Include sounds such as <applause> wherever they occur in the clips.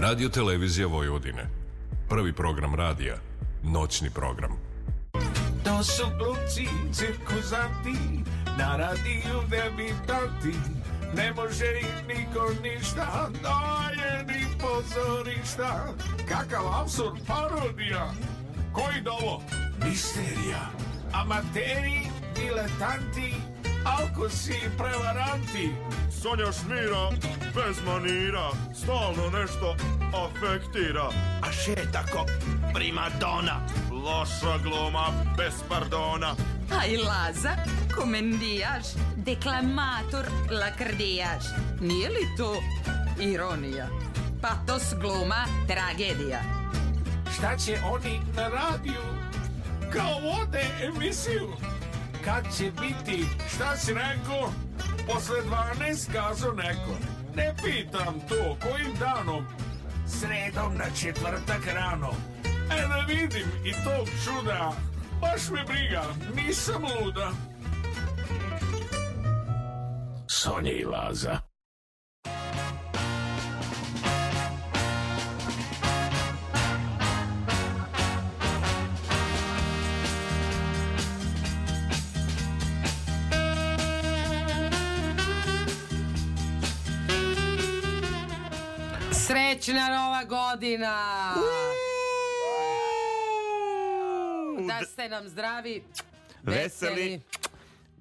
Radio Televizija Vojvodine. Prvi program radija. Noćni program. To su glumci, cirkuzanti, na radiju debitanti. Ne može im niko ništa, daje ni pozorišta. Kakav absurd parodija, koji dovo? Misterija, amateri, diletanti, alkosi i prevaranti. Sonja Šmira, bez manira, stalno nešto afektira. A še tako, primadona. Loša gluma, bez pardona. Aj Laza, komendijaš, deklamator, lakrdijaš. Nije li to ironija? Patos gluma, tragedija. Šta će oni na radiju? Kao vode emisiju. Kad će biti, šta si rekao? Posle 12 kazo neko. Ne pitam to, kojim danom? Sredom na četvrtak rano. E da vidim i tog čuda. Baš me briga, nisam luda. Sonja i Laza. Srećna nova godina! Da ste nam zdravi, veseli, Veseli.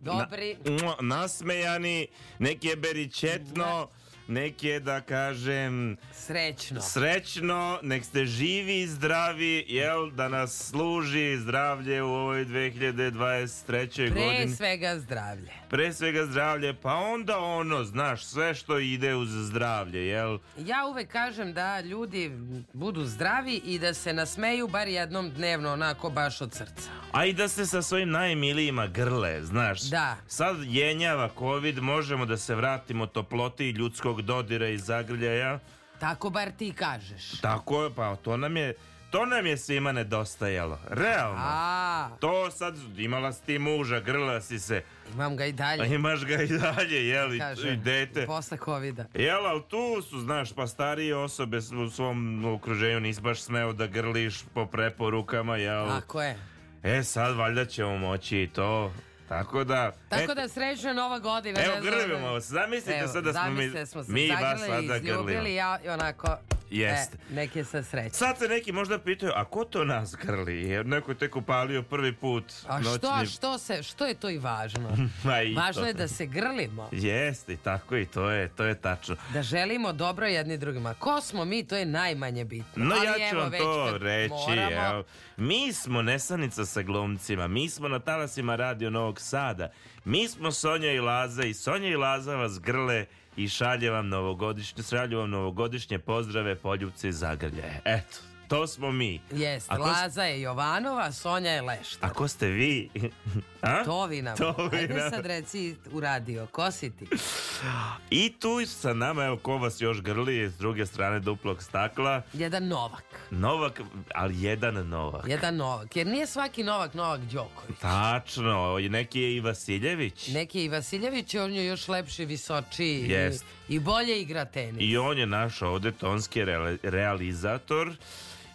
dobri. Na- nasmejani, nek je beričetno, nek je da kažem Srećno. srećno, nek ste živi i zdravi, jel, da nas služi zdravlje u ovoj 2023. Pre godini. svega zdravlje. Pre svega zdravlje, pa onda ono, znaš, sve što ide uz zdravlje, jel? Ja uvek kažem da ljudi budu zdravi i da se nasmeju bar jednom dnevno, onako baš od srca. A i da se sa svojim najmilijima grle, znaš. Da. Sad jenjava covid, možemo da se vratimo toploti ljudskog dodira i zagrljaja. Tako bar ti kažeš. Tako je, pa to nam je, to nam je svima nedostajalo. Realno. A, To sad, imala si ti muža, grla si se, imam ga i a dalje. imaš ga i dalje, jel, i, Kaže, i dete. Posle covida. Jel, ali tu su, znaš, pa starije osobe u svom okruženju nisi baš smeo da grliš po preporukama, jel? Tako je. E, sad valjda ćemo moći i to. Tako da... Tako eto, da srećna nova godina. Evo, grlimo se. Zamislite Evo, sad da smo mi, zamislite smo se mi vas zagrlili, sada grlimo. ja i onako... Jeste. E, neke sa srećom. Sad se neki možda pitaju, a ko to nas grli? Jer neko je tek upalio prvi put A noćni... što, a što, se, što je to i važno? <laughs> Ma i Važno to. je da se grlimo, Jeste, i tako i to je, to je tačno. da želimo dobro jedni drugima. Ko smo mi, to je najmanje bitno. No Ali ja ću evo, vam to reći, moramo, evo. Mi smo nesanica sa glumcima, mi smo na talasima Radio Novog Sada, mi smo Sonja i Laza i Sonja i Laza vas grle i šalje vam novogodišnje, šalju vam novogodišnje pozdrave, poljubce i zagrljaje. Eto, to smo mi. Jest, Ako s- Laza je Jovanova, Sonja je Lešta. A ko ste vi? <laughs> A? To vi nam. To vi Ajde nam. sad reci u radio, ko si ti? I tu sa nama, evo ko vas još grli s druge strane duplog stakla. Jedan Novak. Novak, ali jedan Novak. Jedan Novak. Jer nije svaki Novak Novak Đoković. Tačno, i neki je i Vasiljević. Neki je i Vasiljević, on je još lepši, visočiji i- Jest. i bolje igra tenis. I on je naš ovde tonski reali- realizator.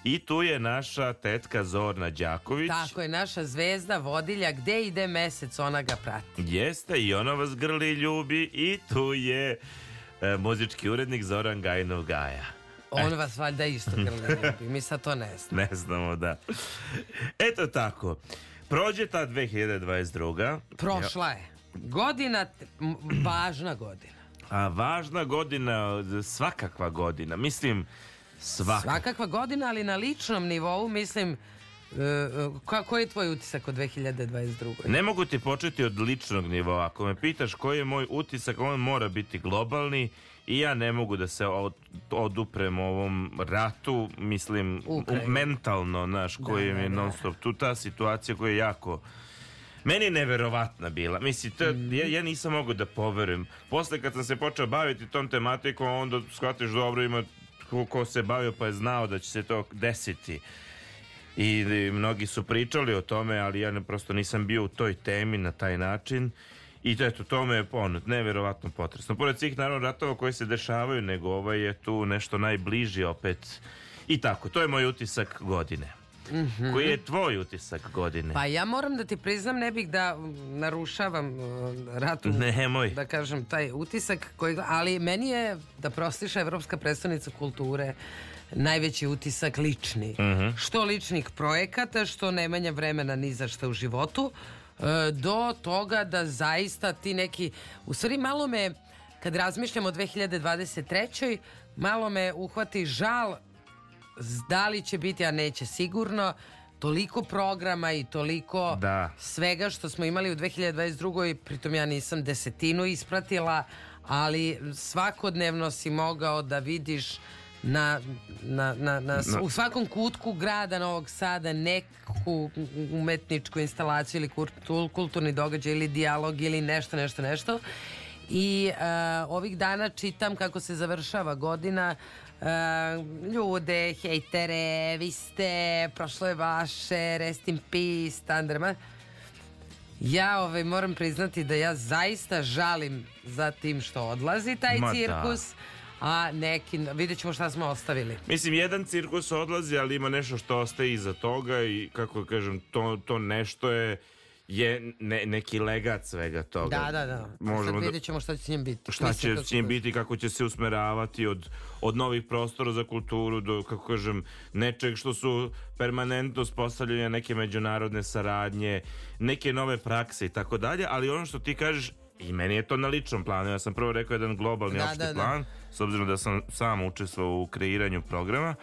I tu je naša tetka Zorna Đaković. Tako je, naša zvezda, vodilja, gde ide mesec, ona ga prati. Jeste, i ona vas grli i ljubi. I tu je e, muzički urednik Zoran Gajnov Gaja. On vas valjda isto grli <laughs> ljubi, mi sad to ne znamo. Ne znamo da. Eto tako. Prođe ta 2022. Prošla je. Godina, važna godina. A važna godina, svakakva godina. Mislim, svaka. Svakakva godina, ali na ličnom nivou, mislim, e, e, ka- koji je tvoj utisak od 2022. Ne mogu ti početi od ličnog nivoa. Ako me pitaš koji je moj utisak, on mora biti globalni i ja ne mogu da se od, oduprem ovom ratu, mislim, u- mentalno, naš, koji da, je da. non stop. Tu ta situacija koja je jako Meni je neverovatna bila. Mislim, to, Mhm. ja, ja nisam mogao da poverujem. Posle kad sam se počeo baviti tom tematikom, onda shvatiš dobro ima ko, ko se bavio pa je znao da će se to desiti. I, mnogi su pričali o tome, ali ja ne, prosto nisam bio u toj temi na taj način. I to, eto, to me je ono, neverovatno potresno. Pored svih naravno ratova koji se dešavaju, nego ovaj je tu nešto najbliži opet. I tako, to je moj utisak godine. Koji je tvoj utisak godine? Pa ja moram da ti priznam, ne bih da mm, narušavam uh, ratu, Nemoj. da kažem, taj utisak, koji, ali meni je, da prostiša Evropska predstavnica kulture, najveći utisak lični. Što ličnih projekata, što nemanja vremena ni za šta u životu, e, do toga da zaista ti neki, u stvari malo me, kad razmišljam o 2023. malo me uhvati žal da li će biti, a neće sigurno, toliko programa i toliko Da. svega što smo imali u 2022. pritom ja nisam desetinu ispratila, ali svakodnevno si mogao da vidiš na, na, na, na, u svakom kutku grada Novog Sada neku umetničku instalaciju ili kultu- kulturni događaj ili dijalog ili nešto, nešto, nešto. I e, ovih dana čitam kako se završava godina ljude, hejtere, vi ste, prošlo je vaše, rest in peace, Thunderman. Ja ovaj, moram priznati da ja zaista žalim za tim što odlazi taj Ma da. cirkus, a neki, vidjet ćemo šta smo ostavili. Mislim, jedan cirkus odlazi, ali ima nešto što ostaje iza toga i, kako da kažem, to, to nešto je, je ne- neki legat svega toga. Da, da, da. Možemo Sad da- vidjet ćemo šta će s njim biti. šta Mislim, će s njim biti, kako će se usmeravati od, od novih prostora za kulturu do, kako kažem, nečeg što su permanentno spostavljanja neke međunarodne saradnje, neke nove prakse i tako dalje, ali ono što ti kažeš, i meni je to na ličnom planu, ja sam prvo rekao jedan globalni Da, opšti da, da. plan, s obzirom da sam sam učestvovao u kreiranju programa,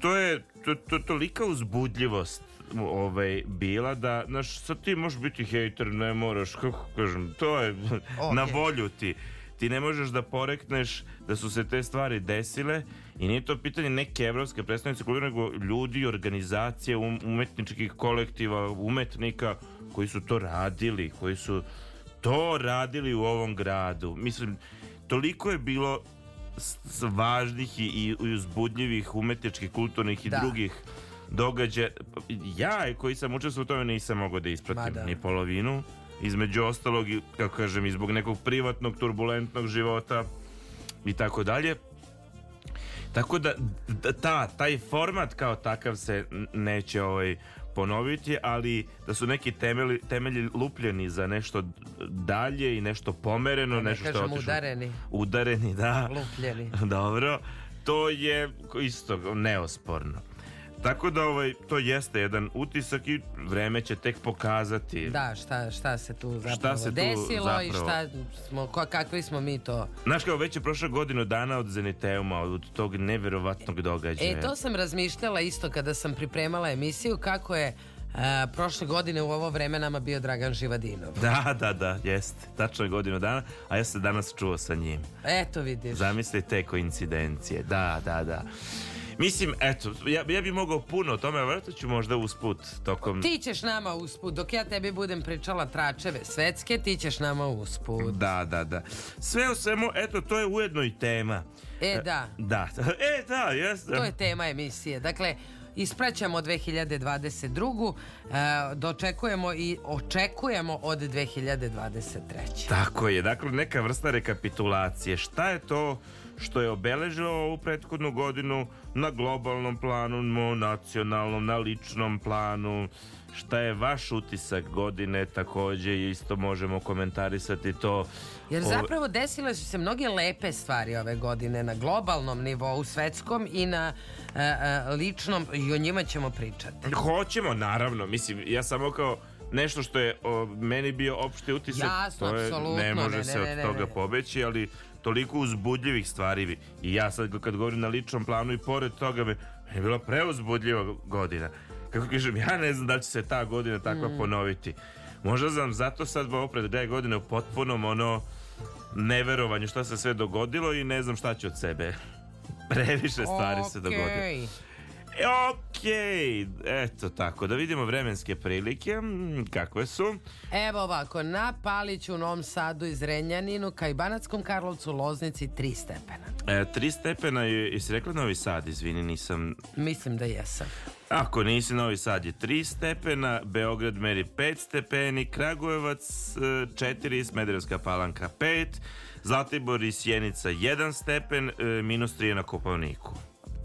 to je to, to, tolika uzbudljivost ovaj, bila da, znaš, sad ti možeš biti hejter, ne moraš, kako kažem, to je <laughs> na volju ti. Ti ne možeš da porekneš da su se te stvari desile i nije to pitanje neke evropske predstavnice kulture, nego ljudi, organizacije, um, umetničkih kolektiva, umetnika koji su to radili, koji su to radili u ovom gradu. Mislim, toliko je bilo važnih i, i uzbudljivih umetničkih, kulturnih i Da. drugih događaja. Ja koji sam učestvovao u tome nisam mogao da ispratim da. ni polovinu. Između ostalog, i, kako kažem, i zbog nekog privatnog, turbulentnog života i tako dalje. Tako da, ta, taj format kao takav se neće ovaj, ponoviti, ali da su neki temelji, temelji lupljeni za nešto dalje i nešto pomereno, Da ne nešto što otišlo- udareni. Udareni, da. Lupljeni. <laughs> Dobro. To je isto neosporno. Tako da ovaj, to jeste jedan utisak i vreme će tek pokazati. Da, šta, šta se tu zapravo Šta se tu desilo i zapravo- šta smo, ko, kakvi smo mi to. Znaš kao već je prošla godinu dana od Zeniteuma, od tog neverovatnog događaja. E, to sam razmišljala isto kada sam pripremala emisiju, kako je a, prošle godine u ovo vreme nama bio Dragan Živadinov. Da, da, da, jeste. Tačno je godinu dana, a ja se danas čuo sa njim. Eto vidiš. Zamisli te koincidencije. Da, da, da. Mislim, eto, ja, ja bi mogao puno o tome, vjerojatno ću možda usput tokom... Ti ćeš nama usput, dok ja tebi budem pričala tračeve svetske, ti ćeš nama usput. Da, da, da. Sve u svemu, eto, to je ujedno i tema. E, da, Da, <laughs> e, da, jeste. to je tema emisije. Dakle, ispraćamo 2022. e, dočekujemo i očekujemo od 2023. Tako je, dakle neka vrsta rekapitulacije. Šta je to što je obeležilo ovu prethodnu godinu na globalnom planu, no nacionalnom, na ličnom planu? Šta je vaš utisak godine takođe isto možemo komentarisati to. Jer zapravo desile su se mnoge lepe stvari ove godine na globalnom nivou, svetskom i na e, e, ličnom i o njima ćemo pričati. Hoćemo, naravno. Mislim, ja samo kao nešto što je o, meni bio opšti utisak, Jasno, to je, ne može ne, se ne, od ne, toga pobeći, ali toliko uzbudljivih stvari. I ja sad kad govorim na ličnom planu i pored toga me, je bila preuzbudljiva godina. Kako kažem, ja ne znam da li će se ta godina takva Mm. ponoviti. Možda sam zato sad ovo pred dve godine u potpunom ono neverovanju šta se sve dogodilo i ne znam šta će od sebe. <laughs> Previše stvari se dogodilo. Okej. E, Ok, eto tako, da vidimo vremenske prilike, kakve su. Evo ovako, na Paliću, Novom Sadu i Zrenjaninu, ka i Banatskom Karlovcu, Loznici, 3 stepena. E, tri stepena, je- jesi rekla Novi Sad, izvini, nisam... Mislim da jesam. Ako nisi Novi Sad je 3 stepena, Beograd meri 5 stepeni, Kragujevac 4, Smederevska palanka 5, Zlatibor i Sjenica 1 stepen, e, minus 3 je na Kopavniku.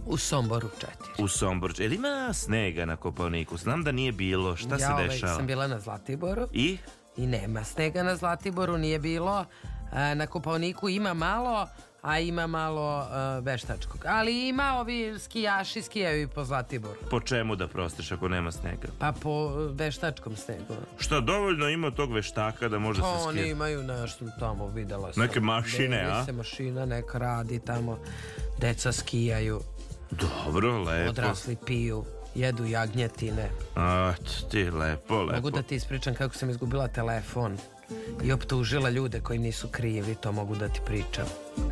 U Somboru 4. U Somborču. Jel ima snega na Kopavniku? Znam da nije bilo. Šta ja se ovaj, dešava? sam bila na Zlatiboru I? i nema snega na Zlatiboru, nije bilo. E, Na Kopaoniku ima malo, a ima malo e, veštačkog. Ali ima ovi skijaši skijaju i po Zlatiboru. Po čemu da prostiš ako nema snega? Pa po veštačkom snegu. Što dovoljno ima tog veštaka da može Pa se oni skije? imaju nešto tamo, videla sam. Neke mašine, a? se mašina neka radi tamo. Deca skijaju, Dobro, lepo. odrasli piju, jedu jagnjetine. A, ti lepo, lepo. Mogu da ti ispričam kako sam izgubila telefon i optužila ljude koji nisu krivi, to mogu da ti pričam.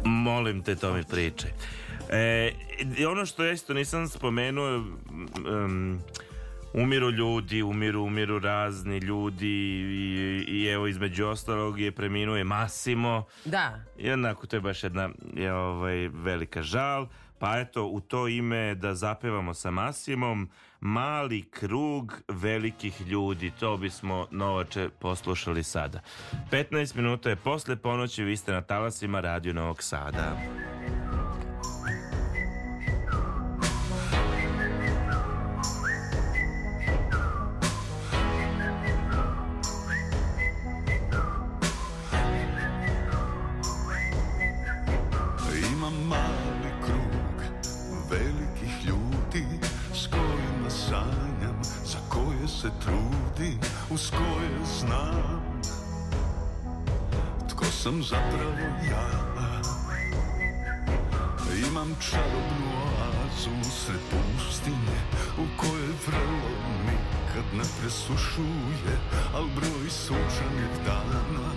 Molim te, to mi pričaj. E, ono što ja isto nisam spomenuo, um, umiru ljudi, umiru, umiru razni ljudi i, i evo između ostalog je preminuo je Massimo. Da, I onako to je baš jedna je, ovaj, velika žal. Pa eto, u to ime da zapevamo sa Masimom Mali krug velikih ljudi. To bismo novače poslušali sada. 15 minuta je posle ponoći, vi ste na talasima Radio Novog Sada. Sam zapravo ja. Imam čarobnu oazu sred pustinje u kojoj vrelo nikad ne presušuje, al broj sunčanih dana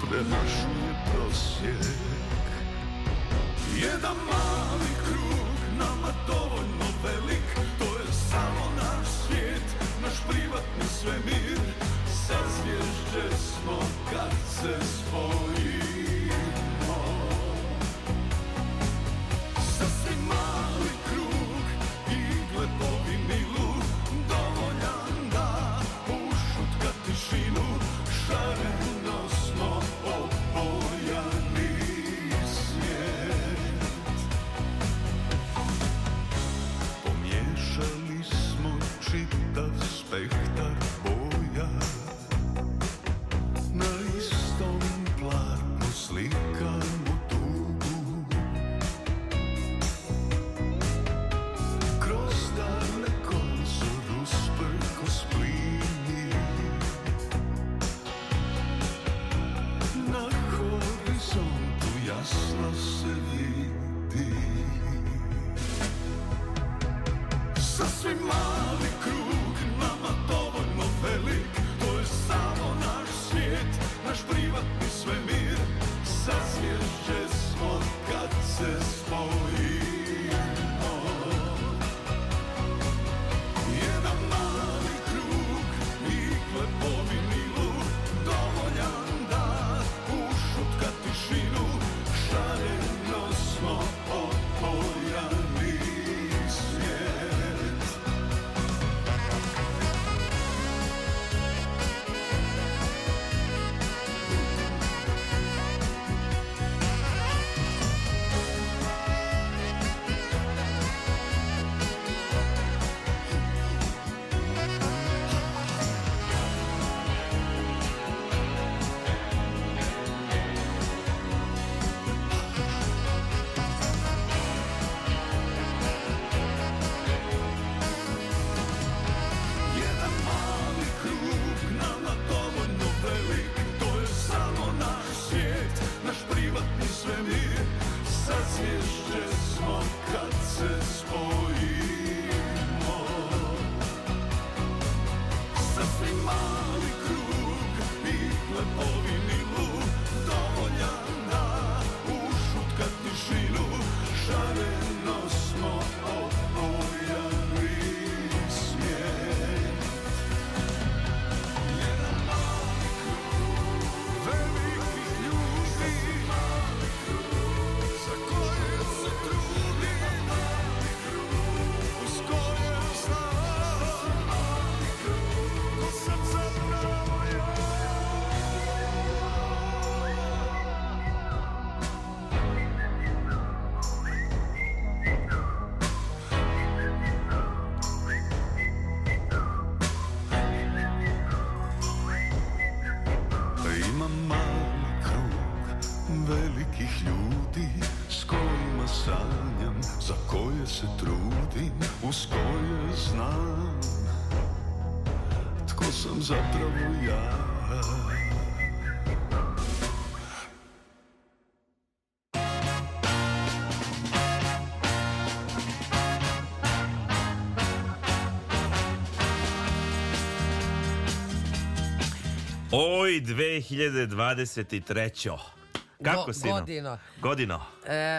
premašuje prosjek Jedan mali krug, nama dovoljno velik To je samo naš svijet, naš privatni svemir Sazvježđe smo kad se spojimo Oj, 2023. Kako Go- si? no? godino. Godino.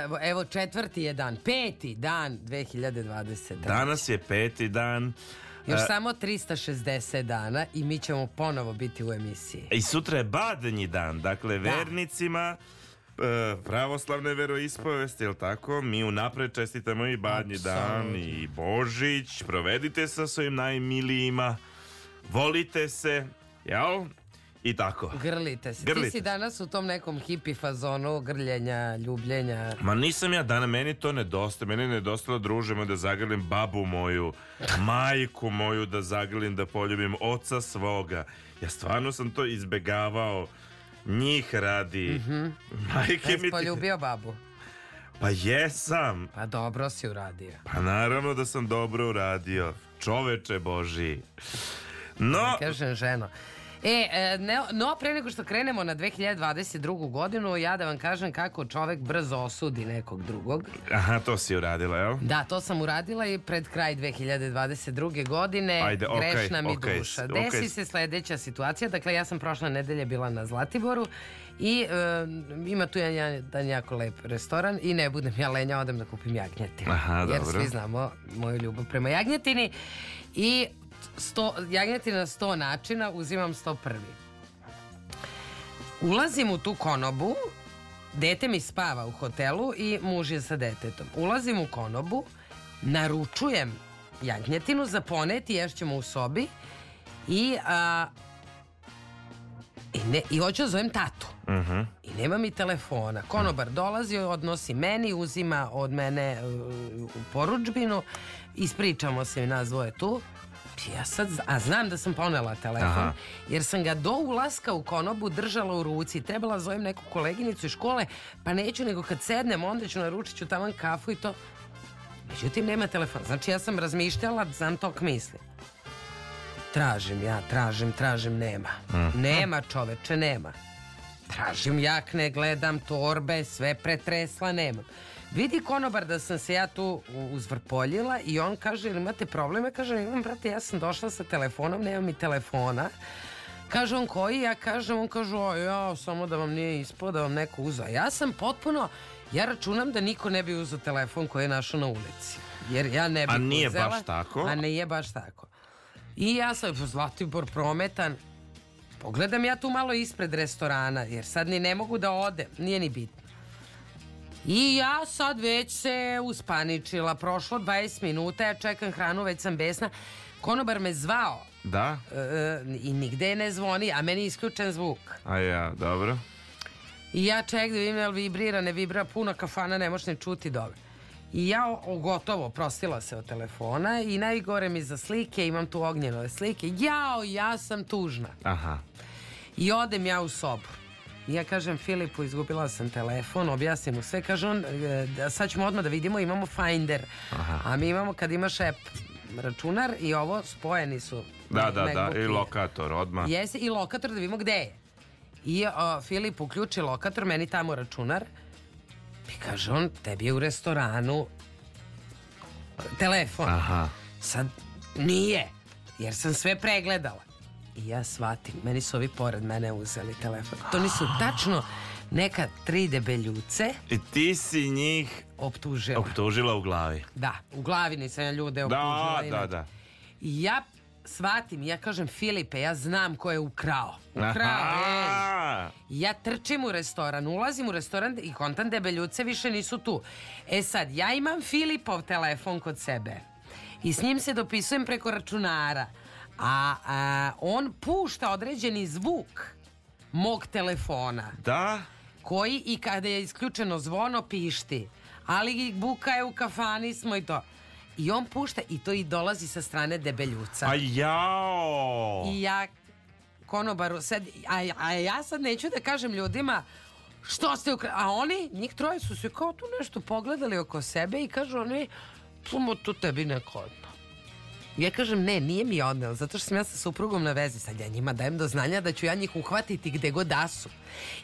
Evo, evo četvrti je dan, peti dan 2020. Danas je peti dan. Još E, samo 360 dana i mi ćemo ponovo biti u emisiji. I sutra je badnji dan, dakle vernicima e, pravoslavne veroispovesti, jel tako? Mi unapred čestitamo i badnji dan i Božić. Provedite sa svojim najmilijima. Volite se, jel? I tako. Grlite se. Grlite Ti si danas u tom nekom hipi fazonu grljenja, ljubljenja. Ma nisam ja dana, meni to nedostaje. Meni nedostalo družimo da zagrlim babu moju, <laughs> majku moju da zagrlim, da poljubim oca svoga. Ja stvarno sam to izbegavao njih radi. Majke Jesi mi ti... poljubio babu? Pa jesam. Pa dobro si uradio. Pa naravno da sam dobro uradio. Čoveče Boži. No, Kažem ženo. E, e, ne, no pre nego što krenemo na 2022. godinu, ja da vam kažem kako čovek brzo osudi nekog drugog. aha, to si uradila, jel? Da, to sam uradila i pred kraj 2022. godine. Ajde, okej, Grešna mi okej, duša. Desi se sledeća situacija. Dakle, ja sam prošle nedelje bila na Zlatiboru i e, ima tu jedan, jedan jako lep restoran i ne budem ja lenja, odem da kupim jagnjetinu. Aha, Jer dobro. svi znamo moju ljubav prema jagnjetini. I sto, jagnjetina na sto načina, uzimam sto prvi. Ulazim u tu konobu, dete mi spava u hotelu i muž je sa detetom. Ulazim u konobu, naručujem jagnjetinu za poneti, ješćemo u sobi i, a, i, ne, i hoću da zovem tatu. I nema mi telefona. Konobar dolazi, odnosi meni, uzima od mene uh, u poručbinu, ispričamo se i nas dvoje tu. Ja sad, a znam da sam ponela telefon, Aha. jer sam ga do ulaska u konobu držala u ruci. Trebala zovem neku koleginicu iz škole, pa neću nego kad sednem, onda ću naručit ću taman kafu i to. Međutim, nema telefona. Znači, ja sam razmišljala, znam tok misli. Tražim ja, tražim, tražim, nema. Nema čoveče, nema. Tražim jakne, gledam torbe, sve pretresla, nemam. Vidi konobar da sam se ja tu uzvrpoljila i on kaže, ili imate probleme? Kaže, imam, brate, ja sam došla sa telefonom, nemam mi telefona. Kaže on koji? Ja kažem, on kaže, o ja, samo da vam nije ispao, da vam neko uzao. Ja sam potpuno, ja računam da niko ne bi uzao telefon koji je našao na ulici. Jer ja ne bih A nije uzela, baš tako? A nije baš tako. I ja sam Zlatibor prometan, Pogledam ja tu malo ispred restorana, jer sad ni ne mogu da ode, nije ni bitno. I ja sad već se uspaničila, prošlo 20 minuta, ja čekam hranu, već sam besna. Konobar me zvao Da? e, i nigde ne zvoni, a meni je isključen zvuk. A ja, dobro. I ja ček da vidim jel vibrira, ne vibrira, puno kafana, ne možeš ne čuti dobro. I ja o, o, gotovo prostila se od telefona i najgore mi za slike, imam tu ognjenove slike. Jao, ja sam tužna. Aha. I odem ja u sobu. Ja kažem Filipu, izgubila sam telefon, objasnim mu sve. Kaže on, e, da, sad ćemo odmah da vidimo, imamo Finder. A mi imamo, kad imaš app računar i ovo spojeni su. Da, da, da, i lokator odmah. Jeste, i lokator da vidimo gde je. I o, Filip uključi lokator, meni tamo računar. I kaže on, tebi je u restoranu telefon. Aha. Sad nije, jer sam sve pregledala. I ja shvatim, meni su ovi pored mene uzeli telefon. To nisu tačno neka tri debeljuce I ti si njih optužila. optužila u glavi. Da, u glavi nisam ja ljude optužila. Da, da, da. I ja shvatim, ja kažem Filipe, ja znam ko je ukrao. Ukrao, ej. Aha. Ja trčim u restoran, ulazim u restoran i kontam debeljuce više nisu tu. E sad, ja imam Filipov telefon kod sebe i s njim se dopisujem preko računara. A, a on pušta određeni zvuk mog telefona Da? koji i kada je isključeno zvono pišti. Ali buka je u kafani smo i to. I on pušta i to i dolazi sa strane debeljuca. A jao! I ja konobaru sad, a, a ja sad neću da kažem ljudima što ste ukra... A oni, njih troje su se kao tu nešto pogledali oko sebe i kažu oni, to tebi neko. Ja kažem, ne, nije mi odneo, zato što sam ja sa suprugom na vezi. Sad ja njima dajem do znanja da ću ja njih uhvatiti gde god da su.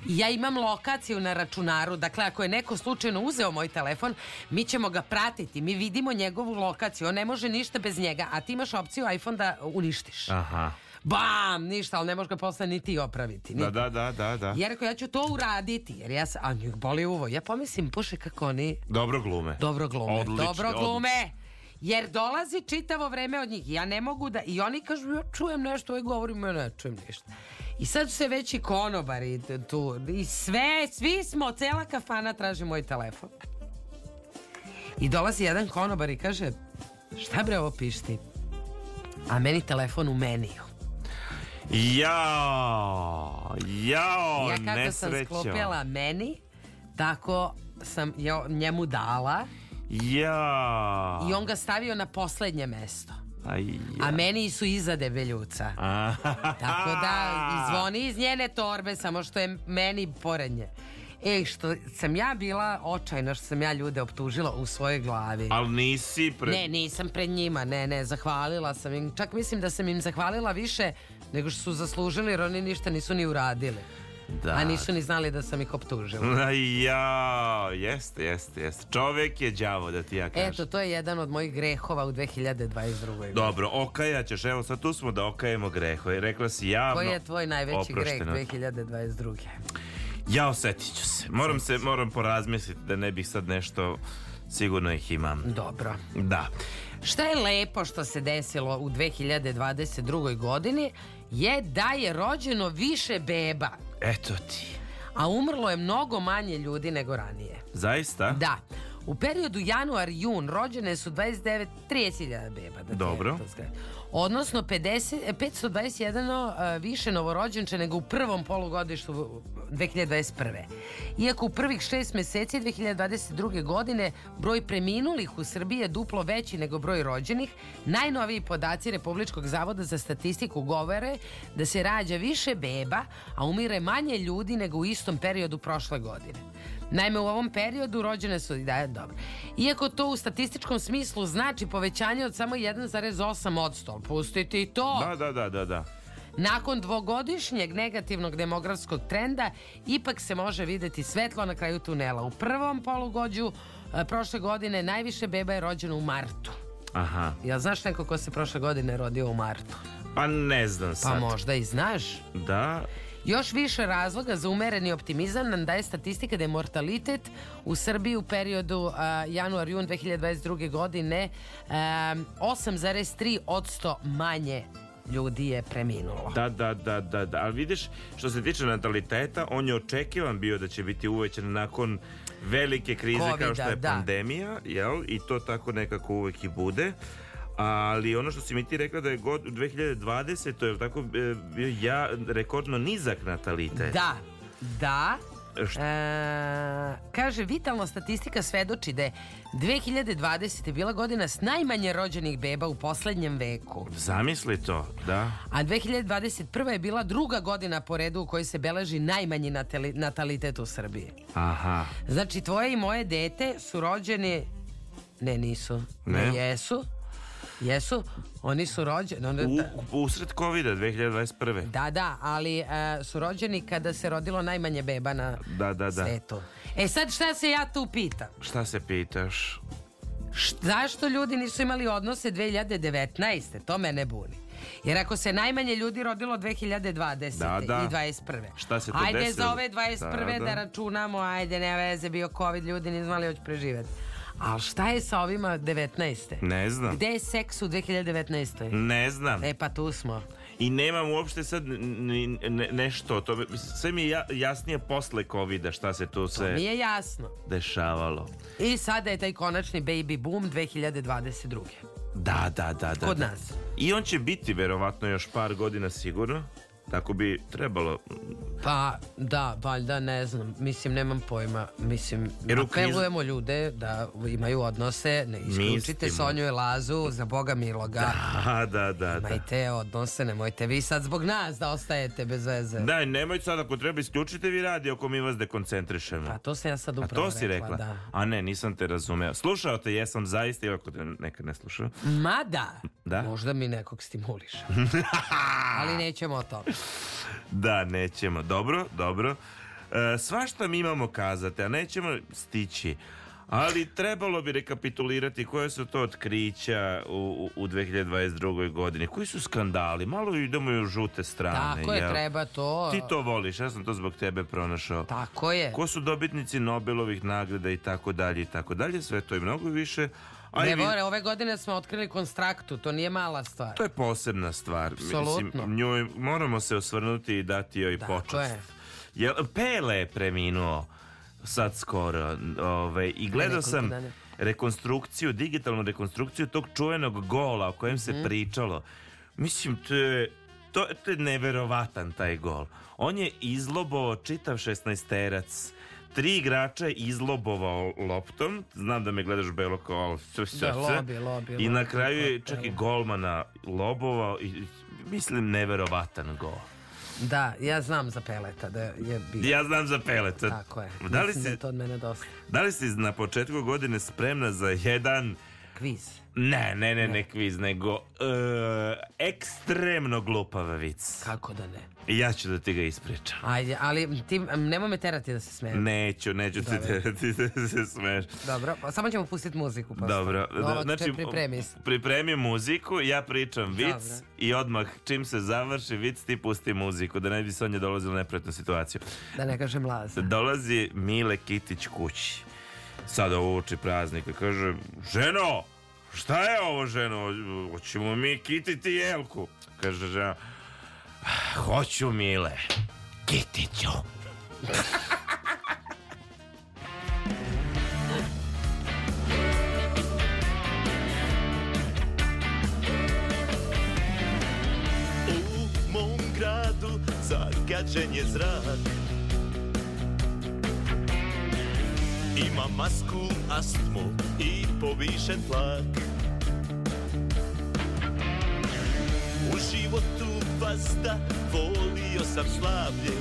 I ja imam lokaciju na računaru, dakle ako je neko slučajno uzeo moj telefon, mi ćemo ga pratiti, mi vidimo njegovu lokaciju, on ne može ništa bez njega, a ti imaš opciju iPhone da uništiš. Aha. Bam, ništa, ali ne možeš ga posle ni ti opraviti. Da, niti. da, da, da, da. Ja rekao, ja ću to uraditi, jer ja sam, a njih boli uvo. Ja pomislim, puše kako oni Dobro glume. dobro glume. Odlično, dobro odlično. glume. Jer dolazi čitavo vreme od njih. Ja ne mogu da... I oni kažu, ja čujem nešto, ovaj govorimo, ja ne čujem ništa. I sad su se već i konobari tu. I sve, svi smo, cela kafana traži moj telefon. I dolazi jedan konobar i kaže, šta bre ovo pišti? A meni telefon u meniju. Jao, jao, ja kako sam nesrećo. sklopila meni, tako sam jo, njemu dala Jao. i on ga stavio na poslednje mesto. Aj, A meni su iza debeljuca. A, <laughs> Tako da i zvoni iz njene torbe, samo što je meni pored nje. E, što sam ja bila očajna što sam ja ljude optužila u svojoj glavi. Ali nisi pre... Ne, nisam pred njima, ne, ne, zahvalila sam im. Čak mislim da sam im zahvalila više nego što su zaslužili jer oni ništa nisu ni uradili. Da. A nisu ni znali da sam ih optužila. <laughs> Jao, jeste, jeste, jeste. Čovek je đavo, da ti ja kažem. Eto, to je jedan od mojih grehova u 2022. godini. Dobro, okajat ćeš, evo sad tu smo da okajemo greho. Rekla si javno... Koji je tvoj najveći greh 2022. Ja osetit ću se. Moram se, moram porazmisliti da ne bih sad nešto... Sigurno ih imam. Dobro. Da. Šta je lepo što se desilo u 2022. godini je da je rođeno više beba, Eto ti. a umrlo je mnogo manje ljudi nego ranije. Zaista? Da. U periodu januar-jun rođene su 29, 30.000 beba. Da Dobro. to. Odnosno 50, e, 521 uh, više novorođenče nego u prvom polugodištu 2021. Iako u prvih šest meseci 2022. godine broj preminulih u Srbiji je duplo veći nego broj rođenih, najnoviji podaci Republičkog zavoda za statistiku govore da se rađa više beba, a umire manje ljudi nego u istom periodu prošle godine. Naime, u ovom periodu rođene su, da, dobro. Iako to u statističkom smislu znači povećanje od samo 1,8 odsto, pustite i to. Da, da, da, da, da. Nakon dvogodišnjeg negativnog demografskog trenda, ipak se može videti svetlo na kraju tunela. U prvom polugođu e, prošle godine najviše beba je rođeno u martu. Aha. Jel znaš neko ko se prošle godine rodio u martu? Pa ne znam Pa sad. možda i znaš. Da. Još više razloga za umereni optimizam nam daje statistika da je mortalitet u Srbiji u periodu a, januar-jun 2022. godine a, 8,3 odsto manje ljudi je preminulo. Da, da, da, da, da. Ali vidiš, što se tiče nataliteta, on je očekivan bio da će biti uvećan nakon velike krize kao što je da. pandemija, jel? I to tako nekako uvek i bude. Ali ono što si mi ti rekla da je god u 2020. to je tako e, bio ja rekordno nizak natalitet. Da, da. Št- E, kaže, vitalna statistika svedoči da je 2020. bila godina s najmanje rođenih beba u poslednjem veku. Zamisli to, da. A 2021. je bila druga godina po redu u kojoj se beleži najmanji natali- natalitet u Srbiji. Aha. Znači, tvoje i moje dete su rođeni... Ne, nisu. Ne? jesu. Jesu. Oni su rođeni... Onda, U, usred COVID-a 2021. Da, da, ali e, su rođeni kada se rodilo najmanje beba na Da, da, da. svetu. E sad šta se ja tu pitam? Šta se pitaš? Zašto ljudi nisu imali odnose 2019. To mene buni. Jer ako se najmanje ljudi rodilo 2020. Da, da. i 21. Šta se tu ajde desilo? za ove 21. Da, Da, da. računamo, ajde, nema veze, bio COVID, ljudi nisu znali hoće preživeti. Ali šta je sa ovima 19. Ne znam. Gde je seks u 2019. Ne znam. E pa tu smo. I nemam uopšte sad ne- nešto. To, sve mi je ja- jasnije posle COVID-a šta se tu sve Mi je jasno. dešavalo. I sada je taj konačni baby boom 2022. Da, da, da, da. Kod da. nas. I on će biti verovatno još par godina sigurno. Tako bi trebalo. Pa, da, valjda, ne znam. Mislim, nemam pojma. Mislim, Jer apelujemo ljude da imaju odnose, ne isključite. Sonju i Lazu, za Boga miloga. A, da, da, da. Imajte odnose, nemojte vi sad zbog nas da ostajete bez veze. Da, nemoj sad ako treba isključite vi radio ako mi vas dekoncentrišemo. Pa to sam ja sad A upravo to si rekla? Da. A ne, nisam te razumeo. Slušao te, jesam zaista, iako te nekad ne slušao. Mada, Da? možda mi nekog stimuliše. <laughs> Ali nećemo o tome. Da, nećemo. Dobro, dobro. E, svašta mi imamo kazati, a nećemo stići. Ali trebalo bi rekapitulirati koje su to otkrića u, u u 2022. godini. Koji su skandali? Malo idemo i u žute strane. Tako je, jel? treba to. Ti to voliš, ja sam to zbog tebe pronašao. Tako je. Ko su dobitnici Nobelovih nagrada i tako dalje i tako dalje, sve to i mnogo više. A i Ne, Bore, ove godine smo otkrili konstraktu, to nije mala stvar. to je posebna stvar. Mislim, njoj moramo se osvrnuti i dati joj Tako počast. je. Jel, Pele je preminuo sad skoro. Ove, I gledao sam dana. rekonstrukciju, digitalnu rekonstrukciju tog čuvenog gola o kojem se pričalo. Mislim, to je, to, to je neverovatan taj gol. On je izlobovao čitav 16-terac. Tri igrača je izlobovao loptom. Znam da me gledaš belo kao srce. Da, lobi, lobi, I na kraju je čak i golmana lobovao. I, mislim, neverovatan gol. Da, ja znam za peleta da je bio. Ja znam za peleta. Tako je. Da li, Mislim da si, je to od mene dosta. da li si na početku godine spremna za jedan Kviz. Ne, ne, ne, ne kviz, nego e, ekstremno glupav vic. Kako da ne? I ja ću da ti ga ispričam. Ajde, ali ti, em, nemoj me terati da se smijem. Neću, neću ti Dobro. terati da se smeš. Dobro, pa samo ćemo pustiti muziku. posle. Dobro, Ovo, znači pripremi pripremi muziku, ja pričam vic Dobro. i odmah čim se završi vic ti pusti muziku, da ne bi Sonja dolazila u neprijatnu situaciju. Da ne kažem laza. Dolazi Mile Kitić kući. Sada uči praznika. Kaže, ženo, šta je ovo ženo? Hoćemo mi kititi jelku. Kaže žena, hoću Mile. Kitiću. U mom gradu zagađen je zrak Ima masku, astmu i povišen tlak. U životu vazda volio sam slavlje.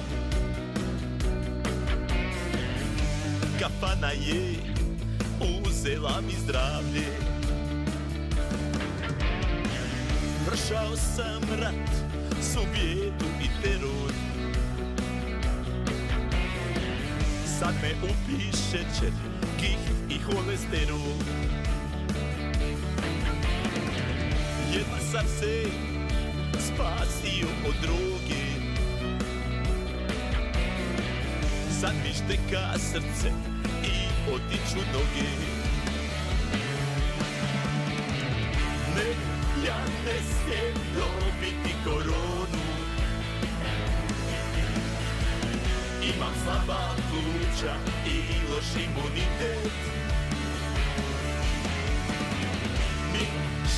Kafana je uzela mi zdravlje. Vršao sam rat, subijetu i teror Sad me upiše šećer, kih i holesterol. Jedva sam se spasio od droge. Sad mi šteka srce i otiču noge. Ne, ja ne smijem dobiti koronu Imam slaba pluća i loš imunitet. Mi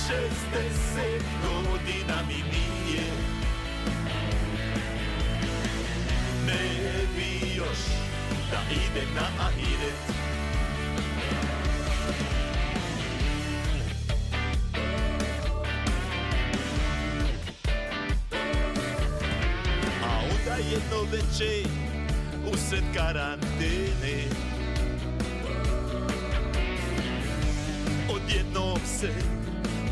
60 godina mi nije. Ne bi još da idem na ahiret. Jedno veče usred karantene. Odjednom se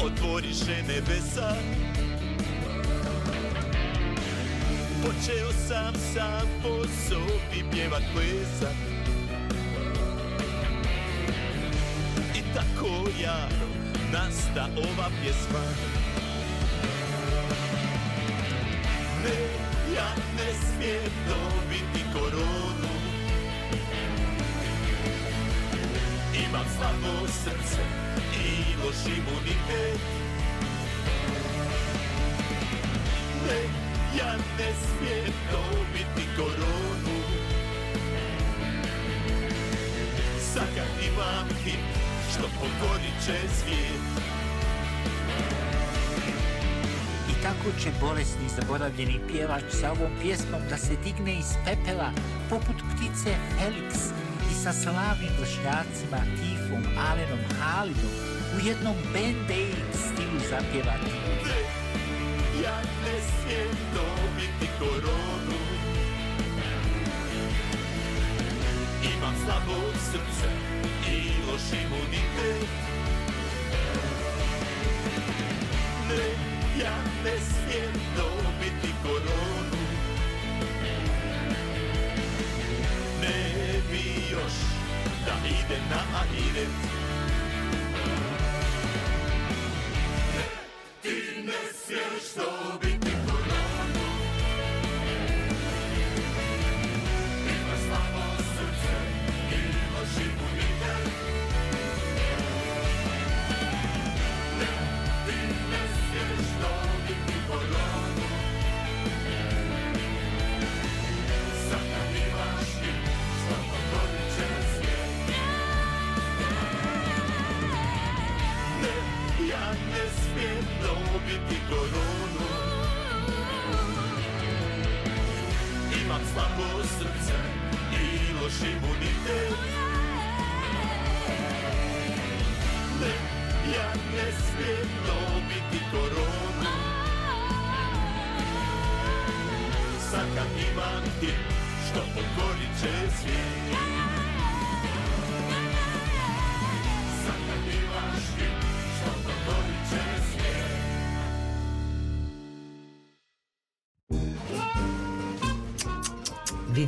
otvoriše nebesa. Počeo sam sam po sobi pjevat plesat I tako ja nasta ova pjesma. Ne, ja ne smijem dobiti koronu. Imam slabo srce i loš imunitet. Ne, ja ne smijem dobiti koronu. Sakad imam hit što pokorit će svijet će bolesni zaboravljeni pjevač sa ovom pjesmom da se digne iz pepela poput ptice Felix i sa slavnim vršnjacima Tifom, Alenom, Halidom u jednom band-aid stilu zapjevati. Ja ne smijem dobiti koronu Imam slabo srce i loš imunitet ja ne smijem dobiti koronu. Ne bi još da idem na Aniret Ti ne smiješ dobiti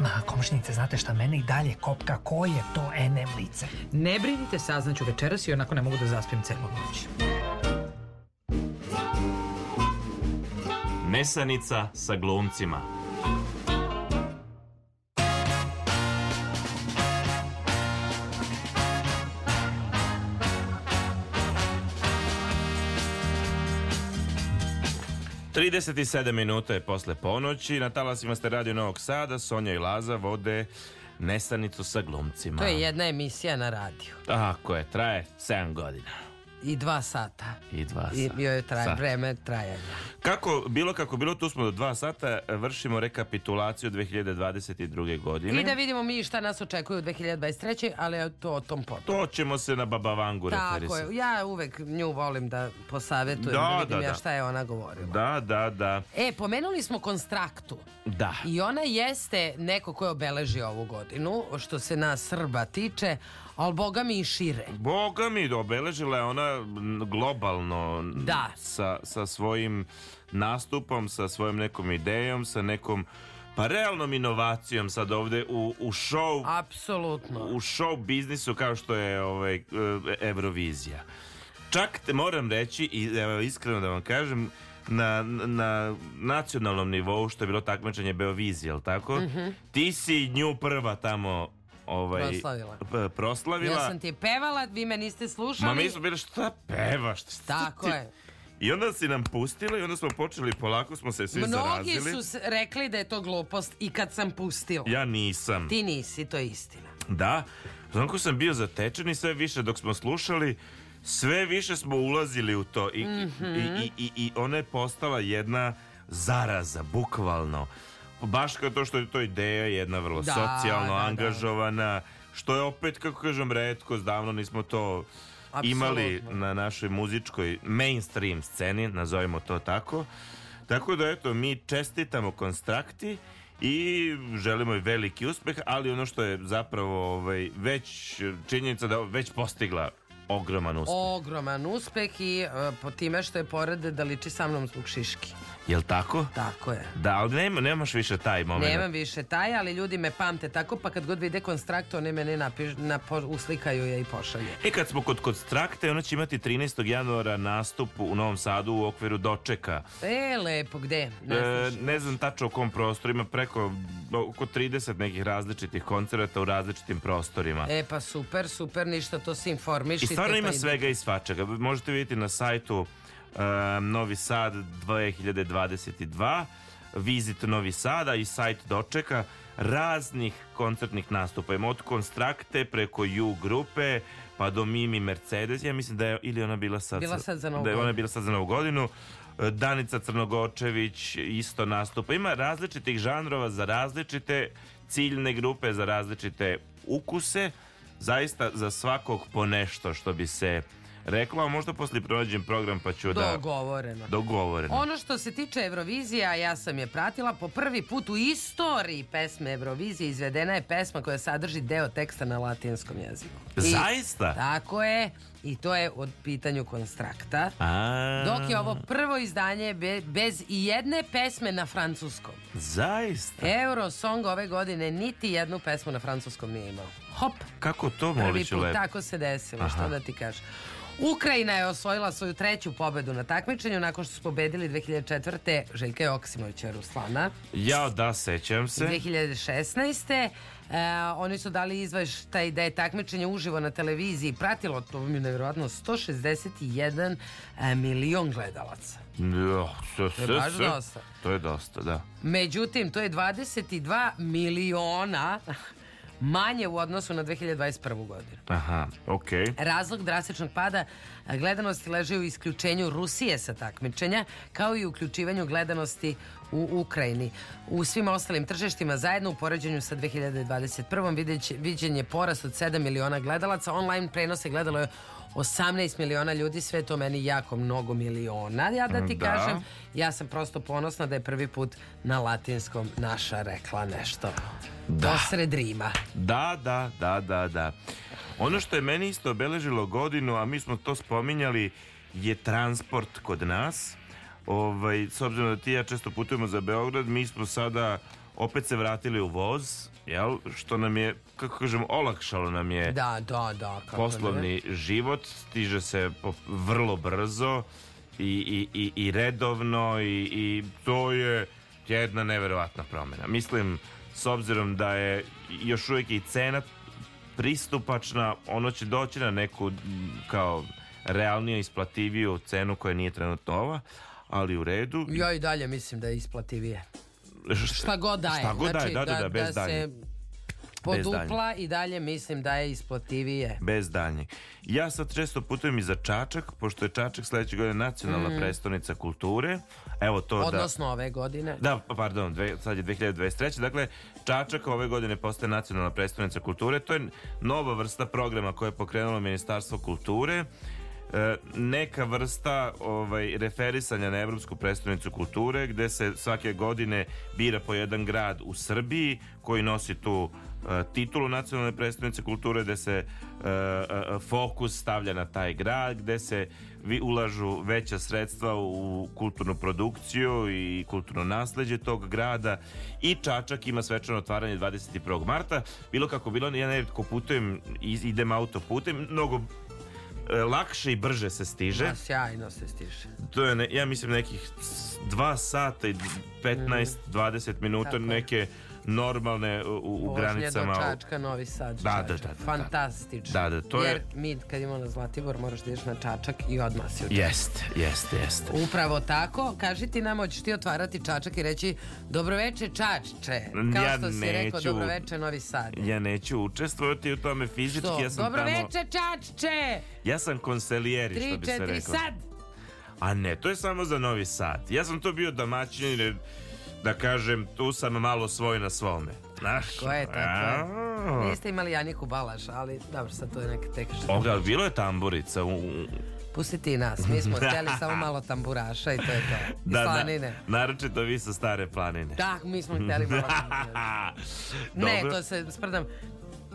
Ma, komšnice, znate šta, mene i dalje kopka, ko je to NM lice? Ne brinite, saznaću večeras i onako ne mogu da zaspim celu noć. Nesanica sa glumcima. Trideset sedam minuta je posle ponoći. Na talasima ste radio Novog Sada. Sonja i Laza vode Nesanicu sa glumcima. To je jedna emisija na radiju. Tako je, traje 7 godina. I dva sata. I dva I sata. joj traje Sat. vreme trajanja. Kako, bilo kako bilo, tu smo do dva sata, vršimo rekapitulaciju 2022. godine. I da vidimo mi šta nas očekuje u 2023. ali to o tom potom. To ćemo se na Baba Vangu Tako referisati. je, ja uvek nju volim da posavetujem, Da, da, vidim da, ja da. šta je ona govorila. Da, da, da. E, pomenuli smo konstraktu. Da. I ona jeste neko ko je obeležio ovu godinu, što se nas Srba tiče, ali boga mi i šire. Boga mi, obeležila je ona globalno Da. sa, sa svojim nastupom, sa svojom nekom idejom, sa nekom pa realnom inovacijom sad ovde u, u show Apsolutno. u show biznisu kao što je ovaj, e, Eurovizija. Čak te moram reći i evo, iskreno da vam kažem na, na nacionalnom nivou što je bilo takmičenje Beovizije, jel tako? Mhm. Ti si nju prva tamo ovaj, Proslavila. proslavila. Ja sam ti pevala, vi me niste slušali. Ma mi smo bili šta pevaš? Šta Tako ti- je. I onda si nam pustila i onda smo počeli polako smo se svi Mnogi zarazili. su s- rekli da je to glupost i kad sam pustila. Ja nisam. Ti nisi, to je istina. Da, znam kako sam bio zatečen i sve više dok smo slušali, sve više smo ulazili u to i, Mhm. i, i, i, i ona je postala jedna zaraza, bukvalno. Baš kao to što je to ideja jedna vrlo Da, socijalno da, da. angažovana, što je opet, kako kažem, redko, davno nismo to imali Apsolutno. na našoj muzičkoj mainstream sceni, nazovimo to tako. Tako da, eto, mi čestitamo konstrakti i želimo i veliki uspeh, ali ono što je zapravo ovaj, već činjenica da već postigla ogroman uspeh. Ogroman uspeh i e, po time što je pored da liči sa mnom zbog šiški. Jel tako? Tako je. Da, ali nema, nemaš više taj moment. Nemam više taj, ali ljudi me pamte tako, pa kad god vide konstrakt, oni mene napiš, na, po- uslikaju je i pošalju. E, kad smo kod Konstrakte, ona će imati 13. januara nastup u Novom Sadu u okviru Dočeka. E, lepo, gde? Ne E, ne znam tačno u kom prostoru, ima preko oko 30 nekih različitih koncerata u različitim prostorima. E, pa super, super, ništa, to se informiš. I stvarno ima pa svega i svačega. Možete vidjeti na sajtu Novi Sad 2022, Visit Novi Sada i sajt Dočeka raznih koncertnih nastupa. Ima od Konstrakte preko U grupe pa do Mimi Mercedes. Ja mislim da je ili ona bila sad, Bila sad za Novu da je ona bila sad za Novu godinu. Danica Crnogočević isto nastupa. Ima različitih žanrova za različite ciljne grupe, za različite ukuse. Zaista za svakog po nešto što bi se reklo, a možda poslije pronađem program pa ću da... Dogovoreno. Dogovoreno. Ono što se tiče Eurovizije, a ja sam je pratila, po prvi put u istoriji pesme Eurovizije izvedena je pesma koja sadrži deo teksta na latinskom jeziku. I- Zaista? Tako je, i to je od pitanju konstrakta. A, Dok je ovo prvo izdanje be- bez i jedne pesme na francuskom. Zaista? Eurosong ove godine niti jednu pesmu na francuskom nije imao. Hop, Kako to prvi moliću put lepo? tako se desilo, Aha. što da ti kažem. Ukrajina je osvojila svoju treću pobedu na takmičenju nakon što su pobedili 2004. Željka Joksimovića Ruslana. Ja, da, sećam se. 2016. E, oni su dali izveštaj da je takmičenje uživo na televiziji pratilo, to mi je nevjerojatno, 161 e, milion gledalaca. Ja, sve, To je baš sve. dosta. To je dosta, da. Međutim, to je 22 miliona manje u odnosu na 2021. godinu. Aha, okej. Razlog drastičnog pada gledanosti leži u isključenju Rusije sa takmičenja, kao i uključivanju gledanosti u Ukrajini. U svim ostalim tržištima zajedno u poređenju sa 2021. videć, viđen je porast od 7 miliona gledalaca. Online prenose gledalo je 18 miliona ljudi, sve to meni jako mnogo miliona. Ja da ti Da. kažem, ja sam prosto ponosna da je prvi put na latinskom naša rekla nešto. Da. Posred Rima. Da, da, da, da, da. Ono što je meni isto obeležilo godinu, a mi smo to spominjali, je transport kod nas. Ovaj, s obzirom da ti ja često putujemo za Beograd, mi smo sada opet se vratili u voz, jel? Što nam je, kako kažem, olakšalo nam je Da, da, da. kako ne. poslovni život, stiže se vrlo brzo i, i, i, i redovno i, i to je jedna neverovatna promjena. Mislim, s obzirom da je još uvijek i cena pristupačna, ono će doći na neku kao realniju, isplativiju cenu koja nije trenutno ova, ali u redu. Ja i dalje mislim da je isplativije. Šta god daje. Šta god znači, daje, da, da, da, bez se daljnjeg. podupla i dalje mislim da je isplativije. Bez daljnjeg. Ja sad često putujem i za Čačak, pošto je Čačak sledeće godine nacionalna Mm. prestonica kulture. Evo to da... Odnosno ove godine. Da, pa, pardon, dve, sad je 2023. Dakle, Čačak ove godine postaje nacionalna predstavnica kulture. To je nova vrsta programa koje je pokrenulo Ministarstvo kulture. E, neka vrsta ovaj, referisanja na Evropsku predstavnicu kulture gde se svake godine bira po jedan grad u Srbiji koji nosi tu e, titulu nacionalne predstavnice kulture gde se e, fokus stavlja na taj grad gde se vi ulažu veća sredstva u kulturnu produkciju i kulturno nasleđe tog grada i Čačak ima svečano otvaranje 21. marta bilo kako bilo, ja neretko putujem idem autoputem, mnogo lakše i brže se stiže Ma, sjajno se stiže. to je, ne, ja mislim, nekih s- dva sata i 15-20 minuta. Tako je. neke normalne u, u Vožnje granicama. do Čačka, Novi Sad, Da, da, Čačak. da, da, da. Fantastično. Da, da, to je- Jer mi kad imamo na Zlatibor moraš da ideš na Čačak i odmah si u Čačku. Jeste, jeste, jeste. Upravo tako. Kaži ti nam, hoćeš ti otvarati Čačak i reći dobroveče Čačče. Kao Ja što si rekao dobroveče Novi Sad. Ja neću učestvovati u tome fizički, Što? ja sam tamo... Dobroveče Čačče! Ja sam konselijeri, što bi se četiri, reklo. sad! A ne, to je samo za Novi Sad. Ja sam to bio domaćin, jer, da kažem, tu sam malo svoj na svome. Znaš? Ko je tako? A. Niste imali Janiku Balaš, ali dobro, sad to je neka tek Oga, bilo je tamburica u... Pusti ti nas, mi smo <laughs> htjeli samo malo tamburaša i to je to. I Da, na, slanine. naročito vi sa stare planine. Da, mi smo htjeli malo tamburaša. <laughs> Ne, to se sprdam.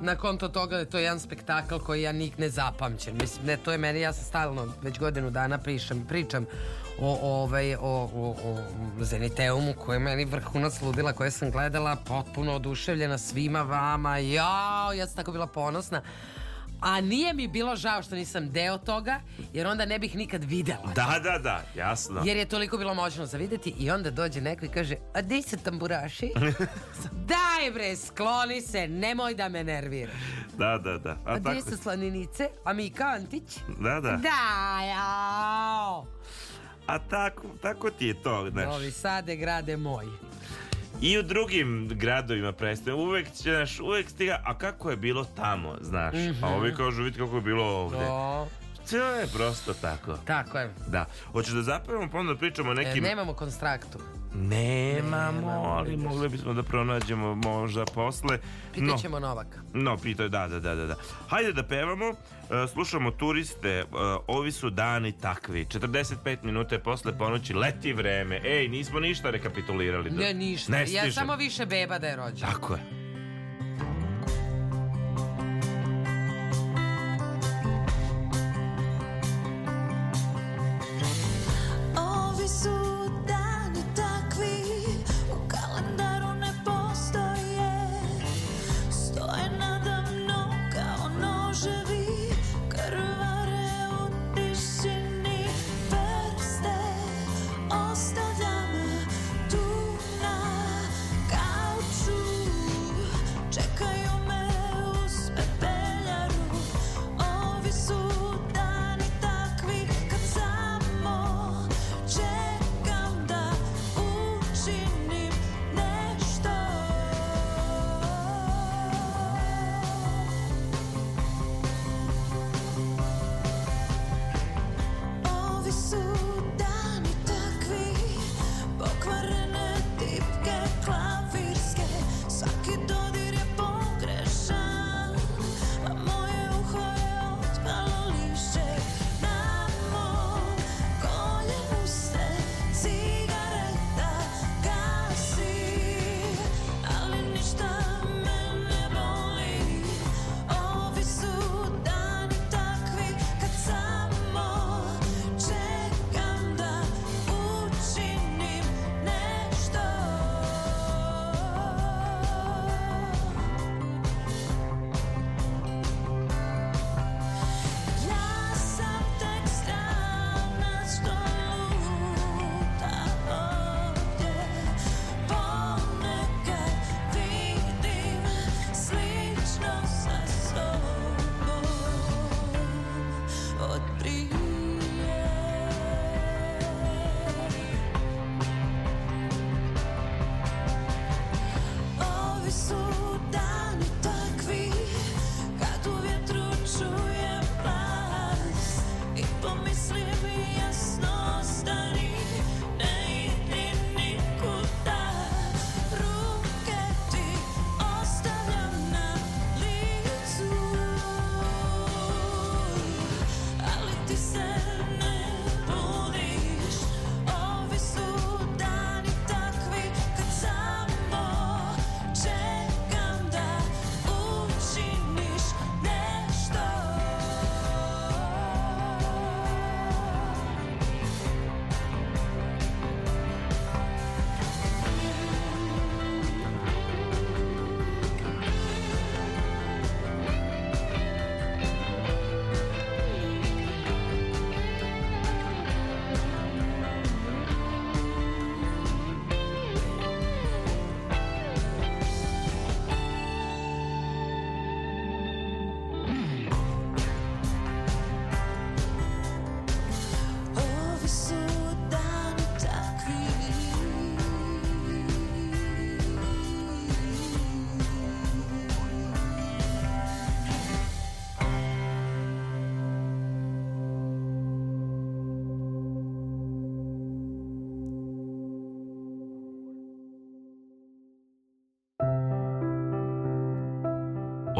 Na konto toga je to jedan spektakl koji ja nik ne zapamćem. Mislim, ne, to je meni, ja sam stalno već godinu dana pričam, pričam o, ovaj, o, o, o Zeniteumu koji je meni vrhunac ludila koje sam gledala potpuno oduševljena svima vama. Jao, ja sam tako bila ponosna. A nije mi bilo žao što nisam deo toga, jer onda ne bih nikad videla. Da, da, da, jasno. Jer je toliko bilo moćno za videti i onda dođe neko i kaže A di su tamburaši? <laughs> Daj bre, skloni se, nemoj da me nerviraš. Da, da, da. A, A gdje su slaninice? A Mika Antić? da, da. Da, jao. A tako, tako ti je to, znaš. Novi Sad je grade moj. I u drugim gradovima predstavljaju. Uvek će, znaš, uvek stiga, a kako je bilo tamo, znaš. Mhm. A ovi kažu, vidite kako je bilo ovde. To, To je prosto tako. tako je. Da. Hoćeš da zapevamo pa onda pričamo o E, nekim... nemamo konstraktu. Nemamo, Nemamo, ali vidiš. mogli bismo da pronađemo možda posle. No, Pitaćemo Novaka. no, pitao je, da, da, da, da, da. Hajde da pevamo, e, slušamo turiste, e, ovi su dani takvi. 45 minuta je posle ponoći, leti vreme. Ej, nismo ništa rekapitulirali. Ne, ništa. Ne ja samo više beba da je rođen. Tako je.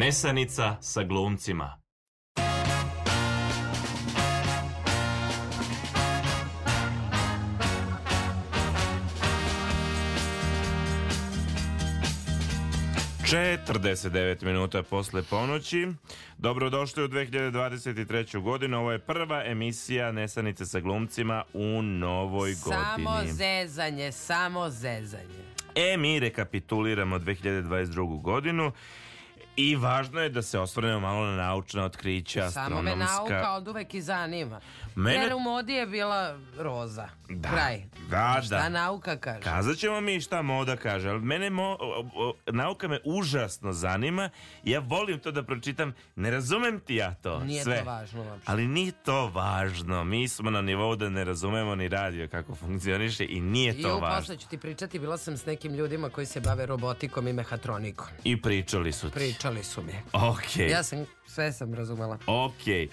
Nesanica sa glumcima. Četrdeset devet minuta posle ponoći. Dobrodošli u 2023. godinu. Ovo je prva emisija Nesanice sa glumcima u novoj Samo godini. zezanje, samo zezanje. E, mi rekapituliramo 2022. godinu i važno je da se osvrnemo malo na naučna otkrića, Samo me astronomska. nauka od uvek i zanima. Mene- Jer u modi je bila roza. Da, Kraj. da, Šta da. nauka kaže? Kazat ćemo mi šta moda kaže, ali mene mo, nauka me užasno zanima i ja volim to da pročitam. Ne razumem ti ja to Nije sve. to važno uopšte. Ali nije to važno. Mi smo na nivou da ne razumemo ni radio kako funkcioniše i nije I to evo važno. posle ću ti pričati, bila sam s nekim ljudima koji se bave robotikom i mehatronikom. I pričali su ti. Pričali su mi. Ok. Ja sam, sve sam razumela. Ok.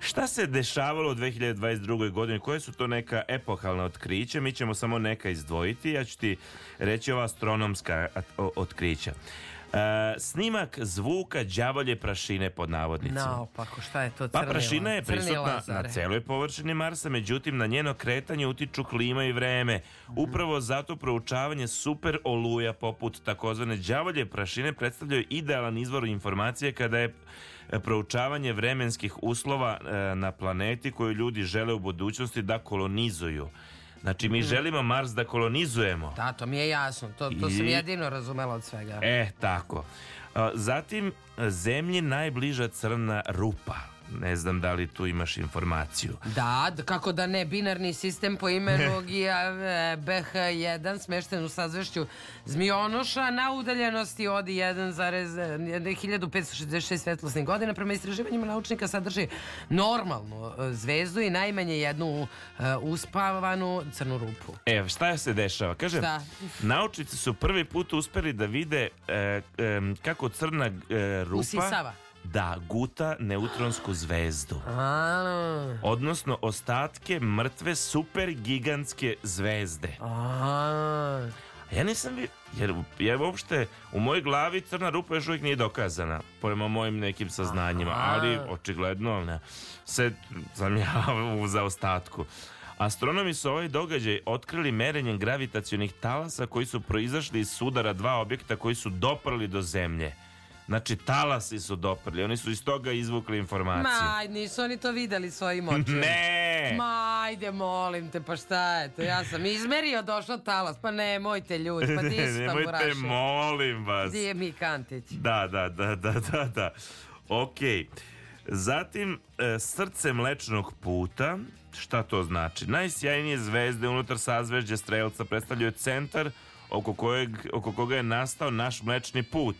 Šta se dešavalo u 2022. godini? Koje su to neka epohalna otkrića? Mi ćemo samo neka izdvojiti. Ja ću ti reći ova astronomska otkrića. E, snimak zvuka đavolje prašine pod navodnicima. Naopako, šta je to Pa crni prašina je prisutna na celoj površini Marsa, međutim na njeno kretanje utiču klima i vreme. Upravo zato proučavanje super oluja poput takozvane đavolje prašine predstavljaju idealan izvor informacije kada je e, proučavanje vremenskih uslova e, na planeti koju ljudi žele u budućnosti da kolonizuju. Znači mi Mhm. želimo Mars da kolonizujemo. Da, to mi je jasno. To, to sam I- jedino razumela od svega. E, tako. Zatim, zemlji najbliža crna rupa. Ne znam da li tu imaš informaciju. Da, kako da ne, binarni sistem po imenu GIA BH1 smešten u sazvešću Zmionoša na udaljenosti od 1,1566 svetlosnih godina prema istraživanjima naučnika sadrži normalnu e, zvezdu i najmanje jednu e, uspavanu crnu rupu. E, šta se dešava? Kažem, Šta? naučnici su prvi put uspeli da vide e, em, kako crna e, rupa... Usisava. Da, guta neutronsku zvezdu. A, Odnosno, ostatke mrtve super gigantske zvezde. a, Ja nisam vi... Jer ja uopšte, u mojoj glavi crna rupa još uvijek nije dokazana, prema mojim nekim saznanjima, Aha. ali očigledno ne, se sam ja <laughs> u zaostatku. Astronomi su ovaj događaj otkrili merenjem gravitacionih talasa koji su proizašli iz sudara dva objekta koji su doprli do zemlje. Znači, talasi su doprli, oni su iz toga izvukli informacije. Ma, nisu oni to videli svojim očima. <laughs> Ne! Ma, ajde, molim te, pa šta je to? Ja sam izmerio, došao talas, pa nemojte ljudi, pa <laughs> di su Nemojte, molim vas. Di je mi Kantić? Da, da, da, da, da, da. Ok. Zatim, e, srce mlečnog puta, šta to znači? Najsjajnije zvezde unutar sazvežđa strelca predstavljaju centar oko, kojeg, oko koga je nastao naš mlečni put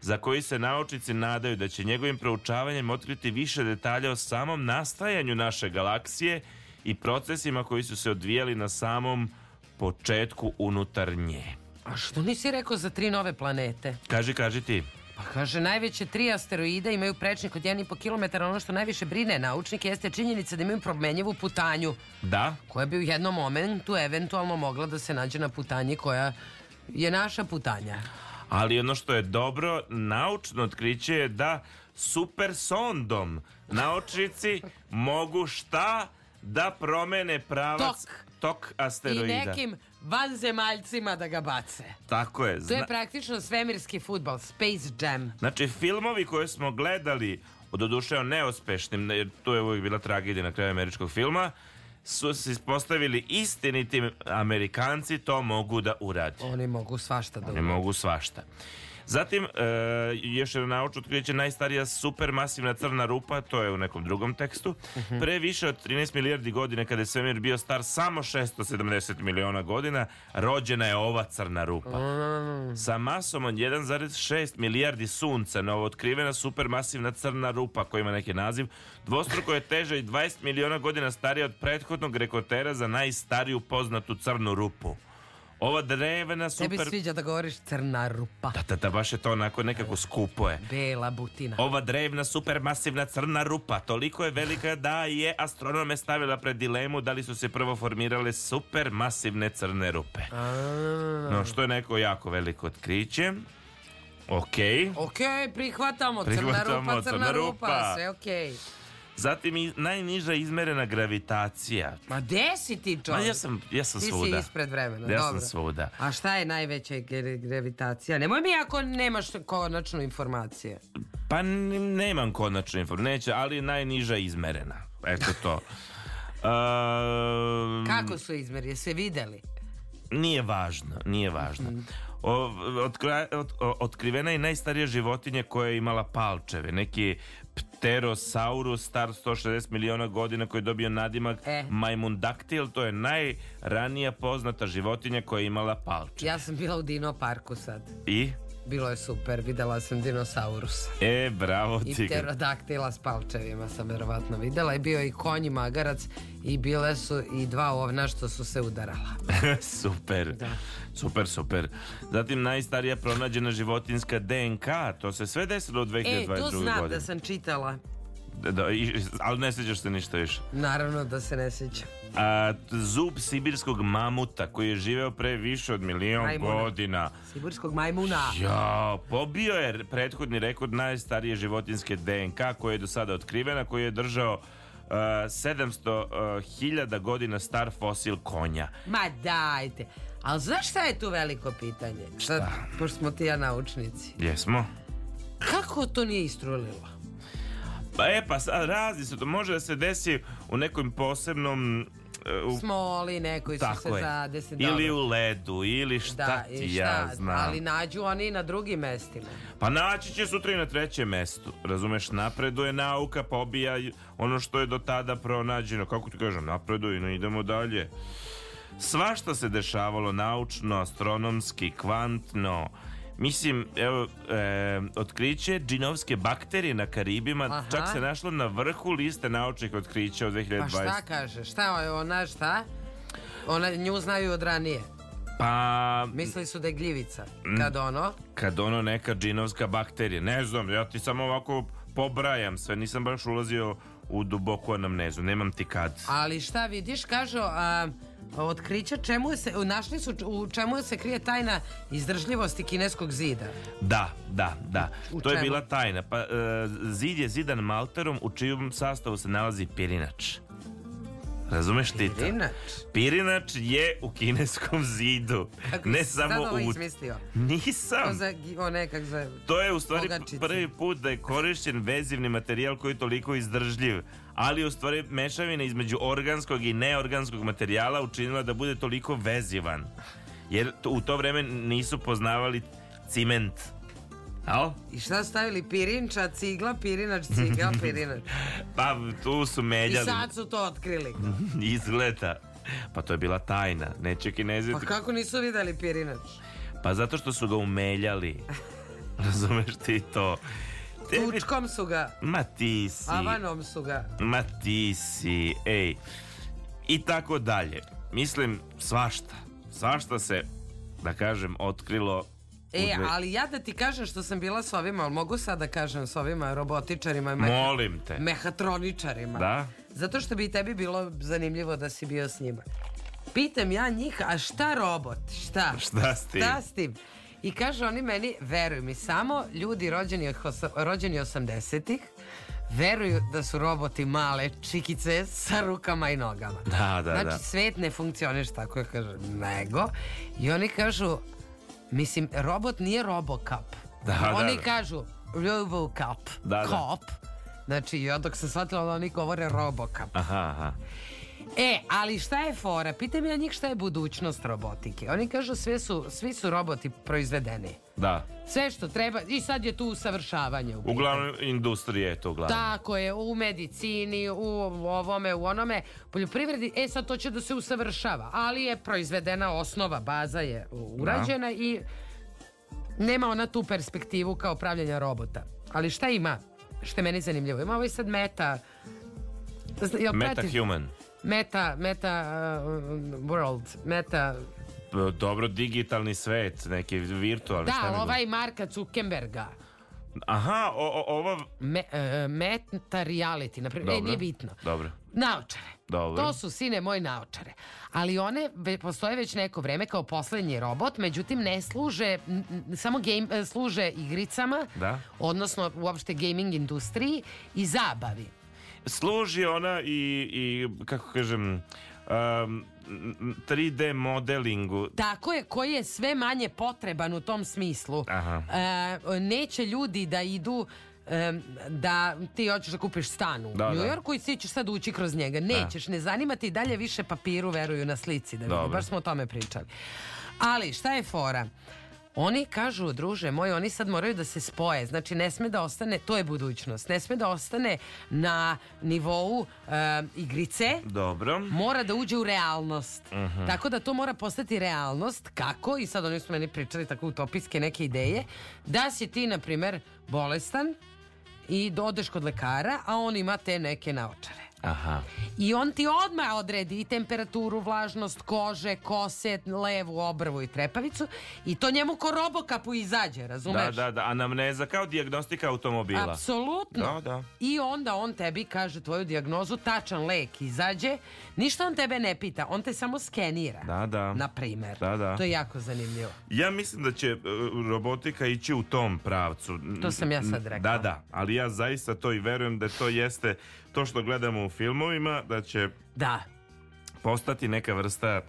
za koji se naučnici nadaju da će njegovim proučavanjem otkriti više detalja o samom nastajanju naše galaksije i procesima koji su se odvijali na samom početku unutar nje. A što nisi rekao za tri nove planete? Kaži, kaži ti. Pa kaže, najveće tri asteroida imaju prečnik od 1,5 km. Ono što najviše brine naučnike jeste činjenica da imaju promenjivu putanju, Da? koja bi u jednom momentu eventualno mogla da se nađe na putanji koja je naša putanja. Ali ono što je dobro, naučno otkriće je da super sondom naučnici mogu šta da promene pravac Tok. tok I asteroida. nekim vanzemaljcima da ga bace. Tako je. To je praktično svemirski futbal, Space Jam. Znači, filmovi koje smo gledali, doduše o neuspešnim, jer tu je uvijek bila tragedija na kraju američkog filma, su se ispostavili istinitim Amerikanci to mogu da urade. Oni mogu svašta da urade. mogu svašta. Zatim, e, još jedno naučno otkriće najstarija supermasivna crna rupa, to je u nekom drugom tekstu. Mhm. Pre više od 13 milijardi godina, kada je svemir bio star samo 670 miliona godina, rođena je ova crna rupa. Mm. Sa masom od 1,6 milijardi sunca, novootkrivena supermasivna crna rupa, koja ima neki naziv, dvostruko je teža i 20 miliona godina starija od prethodnog rekordera za najstariju poznatu crnu rupu. Ova drevena Tebi super... sviđa da govoriš crna rupa. Da, da, da, baš je to onako nekako skupo je. Bela butina. Ova drevna supermasivna crna rupa toliko je velika da je astronome stavila pred dilemu da li su se prvo formirale supermasivne crne rupe. No, što je neko jako veliko otkriće. Okej. Ok, prihvatamo. Crna Prihvatamo, rupa, crna, crna rupa. rupa. Sve okej. Zatim i najniža izmerena gravitacija. Ma gde si ti Ma čovjek? ja sam, ja sam Ti si svuda. ispred vremena, Ja dobro. sam svuda. A šta je najveća gravitacija? Nemoj mi ako nemaš konačnu informacije. Pa nemam konačnu informaciju, neće, ali najniža izmerena. Eto to. <laughs> Ehm, Kako su izmeri? Jeste videli? Nije važno, nije važno. Mhm. O, otkra- od- o- otkrivena je najstarija životinja koja je imala palčeve. Neki pterosaurus star 160 miliona godina koji je dobio nadimak E. majmundaktil. To je najranija poznata životinja koja je imala palče. Ja sam bila u Dino parku sad. I? Bilo je super, videla sam dinosaurusa. E, bravo I ti. ga. pterodaktila s palčevima sam verovatno videla. I bio i konj i magarac i bile su i dva ovna što su se udarala. <laughs> super. Super, super. Zatim najstarija pronađena životinska DNK. To se sve desilo u 2022. E, to znam godine. da sam čitala. Da, da, i- ali ne sjećaš se ništa više. Naravno da se ne sjećam. A, zub sibirskog mamuta koji je živeo pre više od milion Majmuna. godina. Sibirskog majmuna. Ja, pobio je prethodni rekord najstarije životinske DNK koja je do sada otkrivena, koji je držao uh, 700.000 godina star fosil konja. Ma dajte. Ali znaš šta je tu veliko pitanje? Šta? Pošto smo ti ja naučnici. Jesmo? Kako to nije istrulilo? Pa e, pa sad razni su to. Može da se desi u nekom posebnom... u- Smoli nekoj su se Tako je. zadesi. Ili u ledu, ili šta Da, ti i šta, ja znam. ali nađu oni na drugim mestima. Pa naći će sutra i na trećem mestu. Razumeš, napreduje nauka, pobija ono što je do tada pronađeno. Kako ti kažem, napreduje, no idemo dalje. Svašta se dešavalo naučno, astronomski, kvantno. Mislim, evo, e, otkriće džinovske bakterije na Karibima Aha. čak se našlo na vrhu liste naučnih otkrića od 2020. Pa šta kaže? Šta je ona, šta? Ona, nju znaju od ranije. Pa, Mislili su da je gljivica. Mm. Kad ono? kad ono neka džinovska bakterija. Ne znam, ja ti samo ovako pobrajam sve, nisam baš ulazio u duboku anamnezu, nemam ti kad. Ali šta vidiš, kažu, a, otkrića čemu se, našli su u čemu se krije tajna izdržljivosti kineskog zida. Da, da, da. U to je čemu? bila tajna. Pa, e, zid je zidan malterom u čijem sastavu se nalazi pirinač. Razumeš ti to? Pirinač? Pirinač je u kineskom zidu. Kako ne samo ovo u... izmislio? Nisam. To za, o nekak za... To je u stvari Pogačice. prvi put da je korišćen vezivni materijal koji je toliko izdržljiv, ali u stvari mešavina između organskog i neorganskog materijala učinila da bude toliko vezivan. Jer to- u to vreme nisu poznavali ciment. Al? I šta stavili pirinča, cigla, pirinač, cigla, <laughs> pirinač. Pa tu su I meljali. sad su to otkrili. <laughs> Izgleda. Pa to je bila tajna. Neće kinezi... Pa kako nisu videli pirinač? Pa zato što su ga umeljali. <laughs> Razumeš ti to? Tebi- Tučkom su ga, Ma ti si... avanom su ga. Ma ti si, ej. I tako dalje. Mislim, svašta. Svašta se, da kažem, otkrilo. E, ali ja da ti kažem što sam bila s ovima, ali mogu sad da kažem s ovima robotičarima Molim te. mehatroničarima. Da? Zato što bi i tebi bilo zanimljivo da si bio s njima. Pitam ja njih, a šta robot? Šta? <laughs> Šta s tim? Šta s tim? I kaže oni meni, veruj mi, samo ljudi rođeni, rođeni 80-ih veruju da su roboti male čikice sa rukama i nogama. Da, da, znači, da. svet ne funkcioniš tako, ja kažem, nego. I oni kažu, mislim, robot nije Robocop. Da, da, oni da. kažu Robocop. Da, da. Cop. Znači, ja dok sam shvatila da oni govore Robocop. Aha, aha. E, ali šta je fora? Pitam ja njih šta je budućnost robotike. Oni kažu sve su, svi su roboti proizvedeni. Da. Sve što treba, i sad je tu usavršavanje. U. Uglavnom, industrija je to uglavnom. Tako je, u medicini, u ovome, u onome, poljoprivredi, e sad to će da se usavršava, ali je proizvedena osnova, baza je urađena i nema ona tu perspektivu kao pravljenja robota. Ali šta ima? Što je meni zanimljivo? Ima ovaj sad meta... Jel Metahuman. Meta, meta uh, world, meta dobro, digitalni svet, neki virtualni. Da, ali ovaj Marka Zuckerberga. Aha, o, o, ova... Me, e, meta reality, na primjer. E, nije bitno. Dobro. Naočare. Dobro. To su sine moji naočare. Ali one ve- postoje već neko vreme kao poslednji robot, međutim ne služe, n- n- samo game, e, služe igricama, Da. odnosno uopšte gaming industriji i zabavi. Služi ona i, i kako kažem, um, 3D modelingu. Tako je, koji je sve manje potreban u tom smislu. Aha. E, neće ljudi da idu da ti hoćeš da kupiš stan u Da, New da. Yorku i ti ćeš sad ući kroz njega. Nećeš, ne zanima ti dalje više papiru veruju na slici da. Baš smo o tome pričali. Ali šta je fora? Oni kažu, druže moji, oni sad moraju da se spoje. Znači, ne sme da ostane, to je budućnost, ne sme da ostane na nivou e, igrice, Dobro. mora da uđe u realnost. Mhm. Tako da to mora postati realnost. Kako? I sad oni su meni pričali tako utopijske neke ideje. Da si ti, na primer, bolestan i odeš kod lekara, a on ima te neke naočare. Aha. I on ti odmah odredi i temperaturu, vlažnost kože, kose, levu obrvu i trepavicu i to njemu ko robokapu izađe, razumeš? Da, da, da, anamneza kao dijagnostika automobila. Apsolutno. Da, da. I onda on tebi kaže tvoju dijagnozu, tačan lek izađe, ništa on tebe ne pita, on te samo skenira. Da, da. Na primer. Da, da. To je jako zanimljivo. Ja mislim da će e, robotika ići u tom pravcu. To sam ja sad rekla. Da, da, ali ja zaista to i verujem da to jeste to što gledamo u filmovima, da će Da. postati neka vrsta e,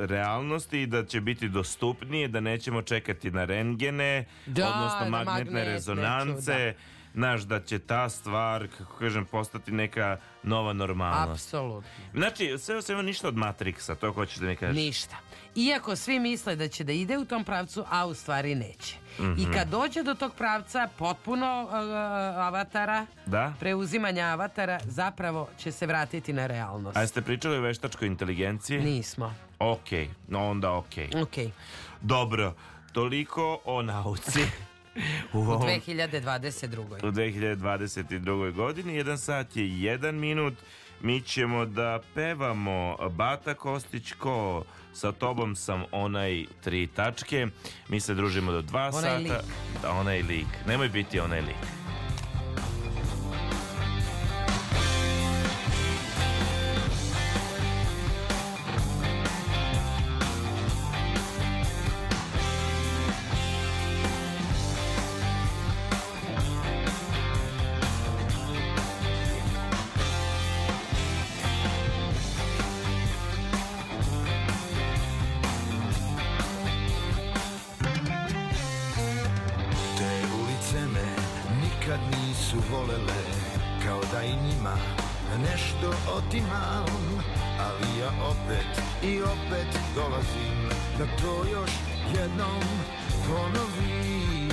realnosti i da će biti dostupnije, da nećemo čekati na rengene, Da, odnosno magnetne magnetne rezonance, znaš, da će ta stvar, kako kažem, postati neka nova normalnost. Apsolutno. Znači, sve o svemu ništa od Matrixa, to hoćeš da mi kažeš. Ništa. Iako svi misle da će da ide u tom pravcu, a u stvari neće. Mhm. I kad dođe do tog pravca potpuno uh, avatara, Da? preuzimanja avatara, zapravo će se vratiti na realnost. A jeste pričali o veštačkoj inteligenciji? Nismo. Ok, no onda ok. Ok. Dobro, toliko o nauci. <laughs> u, U ovom- 2022. u 2022. godini. Jedan sat je jedan minut. Mi ćemo da pevamo Bata Kostić ko sa tobom sam onaj tri tačke. Mi se družimo do dva Onaj sata. lik. Onaj lik. Nemoj biti onaj lik. Nisu volele Kao da i njima nešto otimam Ali ja opet i opet dolazim Da to još jednom ponovim.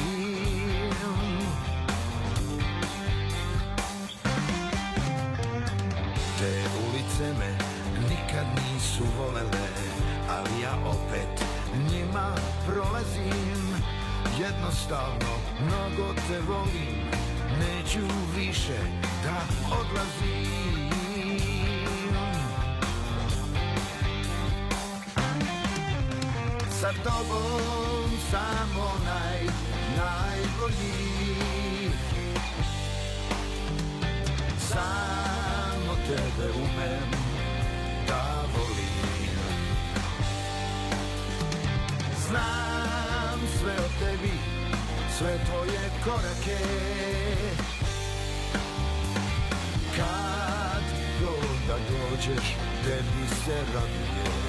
Te ulice me nikad nisu volele Ali ja opet njima prolazim. Jednostavno mnogo te volim Neću više da odlazim. Sa tobom sam onaj najbolji. Samo tebe umem da volim. Znam sve o tebi, sve tvoje korake. Kad god da dođeš, tebi se radujem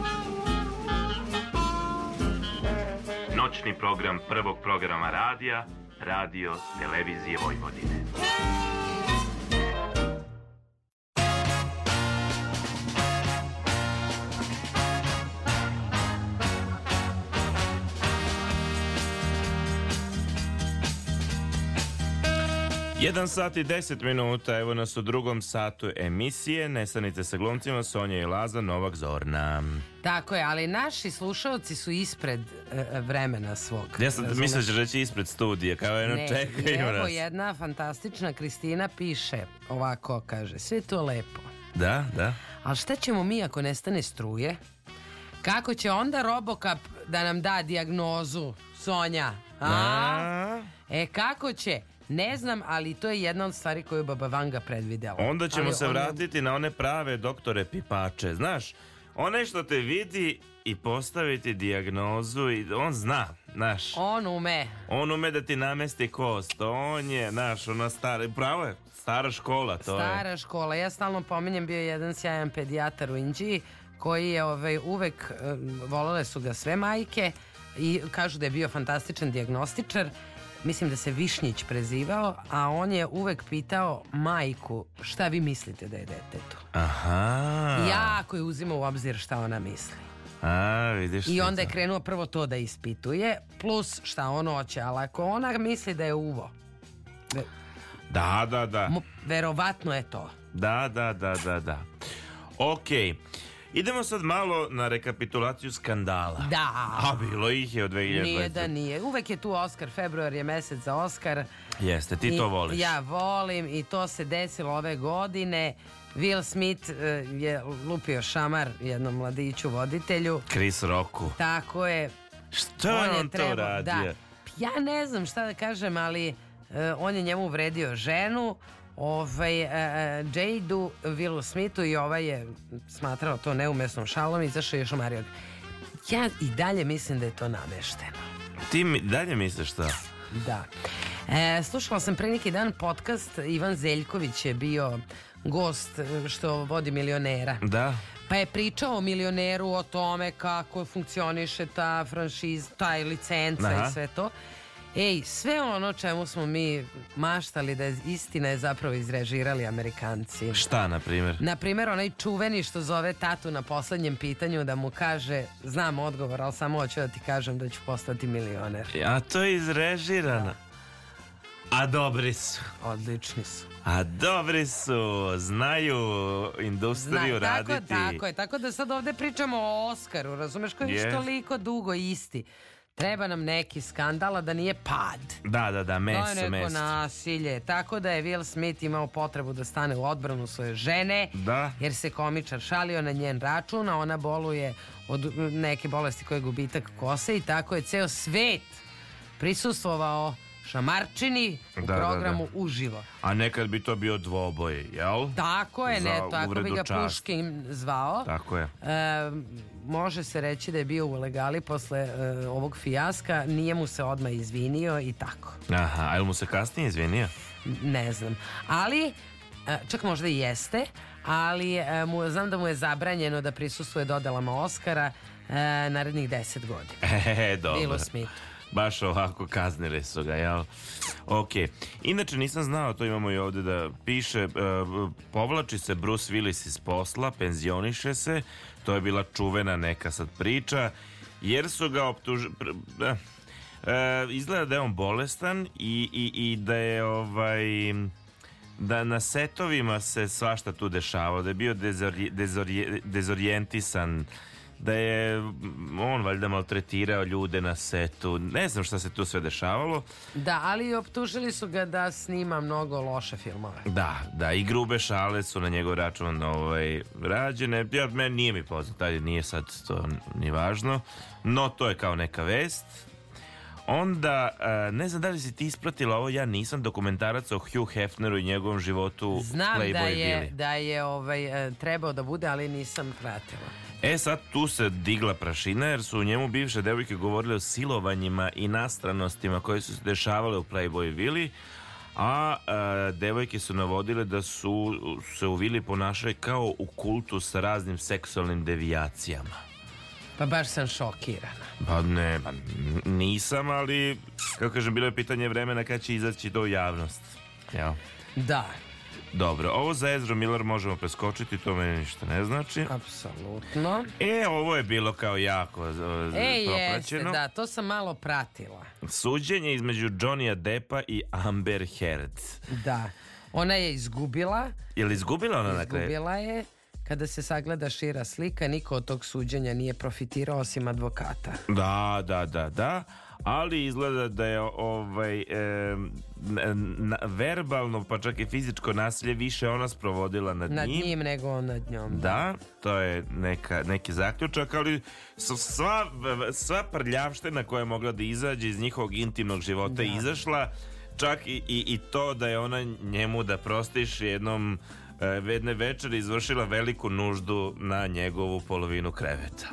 Noćni program prvog programa radija, radio, televizije Vojvodine. Jedan sat i deset minuta, evo nas u drugom satu emisije, Nesanice sa glumcima, Sonja i Laza, Novak Zorna. Tako je, ali naši slušalci su ispred e, vremena svog. Ja sam mislio da reći ispred studija, kao jedno Ne, čekaj evo nas. jedna fantastična Kristina piše ovako, kaže, sve to lepo. Da, da. Ali šta ćemo mi ako nestane struje? Kako će onda Robocap da nam da dijagnozu, Sonja? A? A? E, kako će? Ne znam, ali to je jedna od stvari koju Baba Vanga predvidela. Onda ćemo Ali se ono- vratiti na one prave doktore pipače. Znaš, onaj što te vidi i postaviti dijagnozu i on zna, znaš. On ume. On ume da ti namesti kost. On je, znaš, ona stara, pravo je, stara škola, to je. Stara škola. Ja stalno pominjem bio je jedan sjajan pedijatar u Inđiji koji je ovaj, uvek, eh, volele su ga sve majke i kažu da je bio fantastičan dijagnostičar. Mislim da se Višnjić prezivao, a on je uvek pitao majku šta vi mislite da je detetu. Aha. Jako je uzimao u obzir šta ona misli. A, vidiš I onda je krenuo prvo to da ispituje, plus šta on hoće, ali ako ona misli da je uvo, Da, da, da. verovatno je to. Da, da, da, da, da. Okej. Idemo sad malo na rekapitulaciju skandala. Da. A bilo ih je od 2020. Nije da nije. Uvek je tu Oscar, februar je mesec za Oscar. Jeste, ti to I voliš. Ja volim i to se desilo ove godine. Will Smith eh, je lupio šamar jednom mladiću voditelju. Chris Rocku. Tako je. Što je on to trebao- radio? Da. Ja ne znam šta da kažem, ali eh, on je njemu uvredio ženu, ovaj, uh, Jadu, Willu Smithu i ovaj je smatrao to neumesnom šalom i izašao je još omario. ga. Ja i dalje mislim da je to namešteno. Ti mi dalje misliš šta? Da. E, slušala sam pre neki dan podcast, Ivan Zeljković je bio gost e, što vodi milionera. Da. Pa je pričao o milioneru, o tome kako funkcioniše ta franšiz, taj licenca Aha. i sve to. Ej, sve ono čemu smo mi maštali da je istina je zapravo izrežirali Amerikanci. Šta, na primjer? Na primjer, onaj čuveni što zove tatu na poslednjem pitanju da mu kaže, znam odgovor, ali samo hoću da ti kažem da ću postati milioner. A to je izrežirano. A dobri su. Odlični su. A dobri su. Znaju industriju Zna- tako, raditi. tako je, tako da sad ovde pričamo o Oskaru, razumeš, koji je Je. toliko dugo isti. Treba nam neki skandal, a da nije pad. Da, da, da, to je meso, neko meso. nasilje. Tako da je Will Smith imao potrebu da stane u odbranu svoje žene, Da. jer se komičar šalio na njen račun, a ona boluje od neke bolesti koje je gubitak kose i tako je ceo svet prisustvovao šamarčini u Da, da, programu da. uživo. A nekad bi to bio dvoboj, jel? Tako je, ne, Za tako bi ga časti. Puškin zvao. Tako je. E, može se reći da je bio u legali posle e, ovog fijaska, nije mu se odmah izvinio i tako. Aha, a jel mu se kasnije izvinio? Ne znam. Ali, e, čak možda i jeste, ali e, mu, znam da mu je zabranjeno da prisustuje dodelama Oscara e, narednih deset godina. <laughs> E, dobro. Bilo Smith. Baš ovako kaznili su ga, jel? Ok. Inače nisam znao, to imamo i ovde da piše, e, povlači se Bruce Willis iz posla, penzioniše se, to je bila čuvena neka sad priča, jer su ga optužili... E, izgleda da je on bolestan i, i, i da je ovaj da na setovima se svašta tu dešavao, da je bio dezorje, dezorje, dezorijentisan, da je mm, on valjda maltretirao ljude na setu. Ne znam šta se tu sve dešavalo. Da, ali optužili su ga da snima mnogo loše filmove. Da, da, i grube šale su na njegov račun ovaj, rađene. Ja, meni nije mi poznat, ajde, nije sad to ni važno. No, to je kao neka vest. Onda, e, ne znam da li si ti ispratila ovo, ja nisam dokumentarac o Hugh Hefneru i njegovom životu Znam Playboy da je, Billy. da je ovaj, e, trebao da bude, ali nisam pratila. E sad tu se digla prašina jer su u njemu bivše devojke govorile o silovanjima i nastranostima koje su se dešavale u Playboy Vili, a e, devojke su navodile da su se u Vili ponašale kao u kultu sa raznim seksualnim devijacijama. Pa baš sam šokirana. Pa ne, pa nisam, ali kako kažem, bilo je pitanje vremena kad će izaći u javnost. Jel? Da, Dobro, ovo za Ezra Miller možemo preskočiti, to meni ništa ne znači. apsolutno. E, ovo je bilo kao jako uh, E, jeste, da, to sam malo pratila. Suđenje između Johnny'a Deppa i Amber Heard. Da, ona je izgubila, Je li izgubila ona na kraju? izgubila je. Kada se sagleda šira slika, niko od tog suđenja nije profitirao osim advokata. Da, da, da, da. Ali izgleda da je ovaj e, na- verbalno pa čak i fizičko nasilje više ona sprovodila nad, Nad njim. njim nego on nad njom. Da, to je neka, neki zaključak, ali sva, sva prljavština koja je mogla da izađe iz njihovog intimnog života je izašla, čak i, i, i to da je ona njemu da prostiš jednom jedne večeri izvršila veliku nuždu na njegovu polovinu kreveta.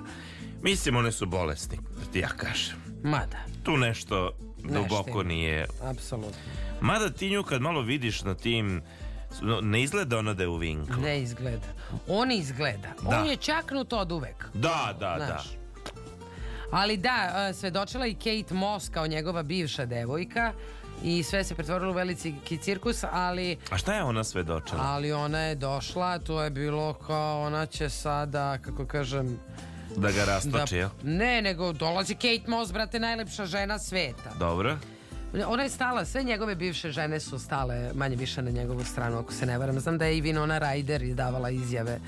Mislim, one su bolesni, da ti ja kažem. Mada, Tu nešto duboko ima. nije... apsolutno. Mada ti nju kad malo vidiš na tim... no, Ne izgleda ona da je u vinklu. Ne izgleda. On izgleda. Da. On je čaknut od uvek. Da, da, da. Znaš. Ali da, e, svedočila i Kate Moss kao njegova bivša devojka i sve se pretvorilo u veliki cirkus, ali A šta je ona svedočila? ali ona je došla, to je bilo kao ona će sada, kako kažem, Da ga rastoči, jel? ne, nego dolazi Kate Moss, brate, najlepša žena sveta. Dobro. Ona je stala, sve njegove bivše žene su stale manje više na njegovu stranu, ako se ne varam. Znam da je i Winona Ryder izdavala izjave e,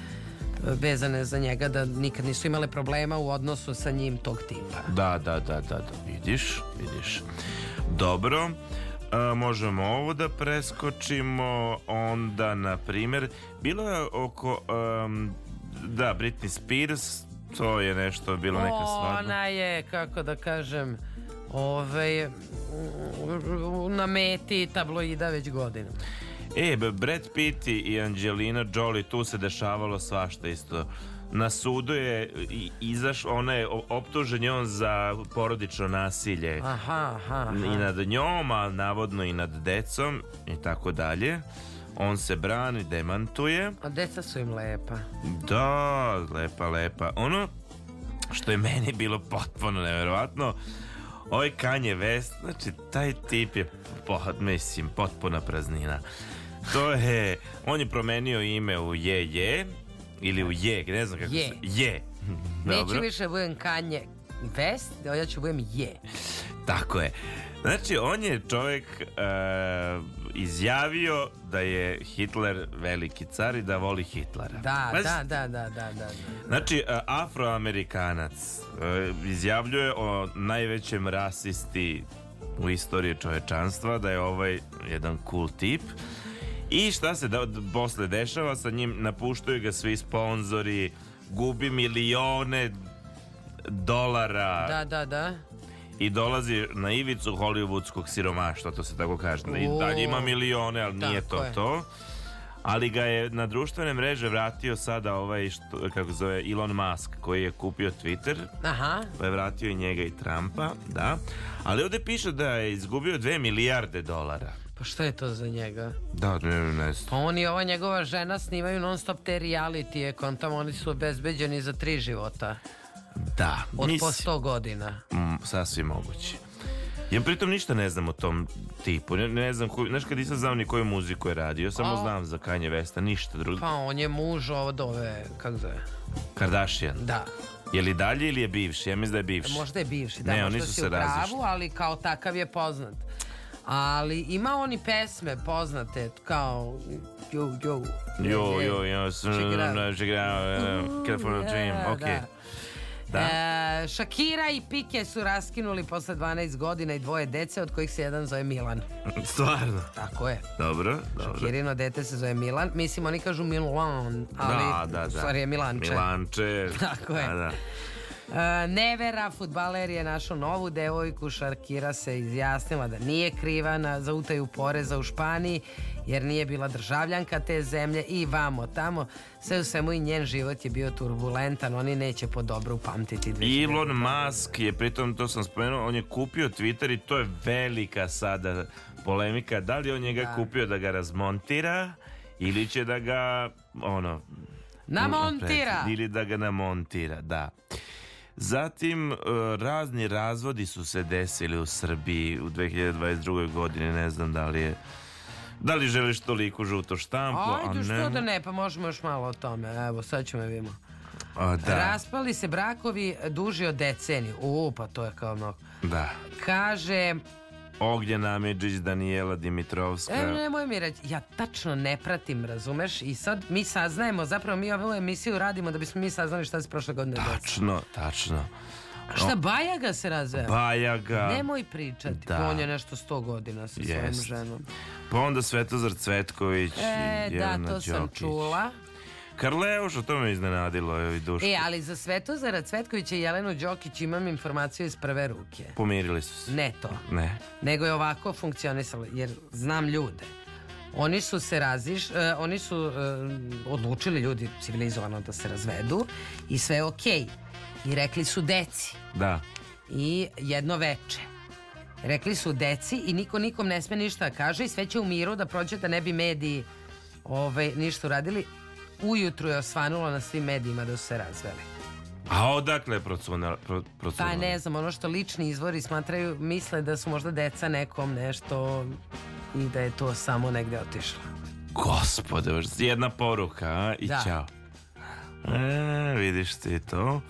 vezane za njega da nikad nisu imale problema u odnosu sa njim tog tipa. Da, da, da, da, da. Vidiš, vidiš. Dobro. A, možemo ovo da preskočimo. Onda, na primjer, bilo je oko... um, da, Britney Spears, to je nešto, bilo neka svadba. Ona je, kako da kažem, ovaj, na meti tabloida već godinama. E, Brad Pitt i Angelina Jolie, tu se dešavalo svašta isto. Na sudu je izaš, ona je optužen on za porodično nasilje. Aha, aha, aha. I nad njom, a navodno i nad decom i tako dalje. On se brani, demantuje. A deca su im lepa. Da, lepa, lepa. Ono što je meni bilo potpuno neverovatno, ovaj Kanye West, znači taj tip je, po, mislim, potpuna praznina. To je, on je promenio ime u Je Je, ili u Je, ne znam kako Je. se... Je. Neću Dobro. više budem Kanye West, ja ću budem je. Tako je. Znači, on je čovjek e, izjavio da je Hitler veliki car i da voli Hitlera. Da, Pazi, da, da, da, da, da. Znači, e, afroamerikanac e, izjavljuje o najvećem rasisti u istoriji čovečanstva, da je ovaj jedan cool tip. I šta se da, posle dešava sa njim? Napuštaju ga svi sponzori, gubi milione dolara Da, da, da. i dolazi na ivicu hollywoodskog siromaštva, to se tako kaže. I dalje ima milione, ali nije to je. to. Ali ga je na društvene mreže vratio sada ovaj, što, kako zove, Elon Musk, koji je kupio Twitter, Aha. pa je vratio i njega i Trumpa, da. Ali ovdje piše da je izgubio dve milijarde dolara. Pa što je to za njega? Da, ne, ne znam. Pa on i ova njegova žena snimaju non stop te realitije, kontam oni su obezbeđeni za tri života. Da, Od po mislim- sto godina. Mm, sasvim moguće. Ja pritom ništa ne znam o tom tipu. Ne, ne znam, koju, znaš kad nisam znao ni koju muziku je radio, samo A. znam za Kanye Westa, ništa drugo. Pa on je muž od ove, kako zove? Kardashian. Da. Je li dalje ili je bivši? Ja mislim da je bivši. Možda je bivši, da, Ne, možda oni su si se u pravu, ali kao takav je poznat. Ali ima oni pesme poznate, kao yo, yo. Check it out. it out, uh, California Dream, Da, ok. da. E, Shakira i Pike su raskinuli posle 12 godina i dvoje dece, od kojih se jedan zove Milan. <laughs> Stvarno? Tako je. Dobro, dobro. Shakirino dete se zove Milan. Mislim, oni kažu Milan, ali da, da, da. stvari je Milanče. Milanče. <laughs> Tako je. Da, da. E, Nevera, futbaler je našao novu devojku, Šarkira se izjasnila da nije kriva na, za utaju poreza u Španiji, jer nije bila državljanka te zemlje i vamo tamo. Sve u svemu i njen život je bio turbulentan, oni neće po dobro upamtiti 2000. Elon Musk je, pritom to sam spomenuo, on je kupio Twitter i to je velika sada polemika. Da li on njega Da. kupio da ga razmontira ili će da ga, ono... Namontira! Ili da ga namontira, da. Zatim, e, razni razvodi su se desili u Srbiji u 2022. godini, ne znam da li je... Da li želiš toliko žuto štampu, Ajde, ne... što da ne, pa možemo još malo o tome. Evo, sad ćemo vidimo. A, da, Raspali se brakovi duži od deceniju. U, pa to je kao mnogo. da. Kaže, Ognjen Amidžić, Danijela Dimitrovska. e, nemoj mi reći, ja tačno ne pratim, razumeš? I sad mi saznajemo, zapravo mi ovu emisiju radimo da bismo mi saznali šta se prošle godine. Tačno, tačno. Šta, Bajaga se razveo? Bajaga. Nemoj pričati, Da. on je nešto sto godina sa svojom ženom. Pa onda Svetozar Cvetković E, i da, Jelena to sam Đokić. čula. Karleuš, o tome me iznenadilo, evo i Duško. E, ali za Svetozara Cvetkovića i Jelenu Đokić imam informaciju iz prve ruke. Pomirili su se. Ne to. Ne. nego je ovako funkcionisalo, jer znam ljude. Oni su se raziš, e, oni su e, odlučili ljudi civilizovano da se razvedu i sve je okej. I rekli su deci Da. i jedno veče. Rekli su deci i niko nikom ne sme ništa da kaže i sve će u miru da prođe da ne bi mediji ovaj, ništa uradili. Ujutru je osvanulo na svim medijima da su se razveli. A odakle je procuna, pro, Pa ne znam, ono što lični izvori smatraju, misle da su možda deca nekom nešto i da je to samo negde otišlo. Gospode, jedna poruka, a? I Da. ćao. E, vidiš ti to.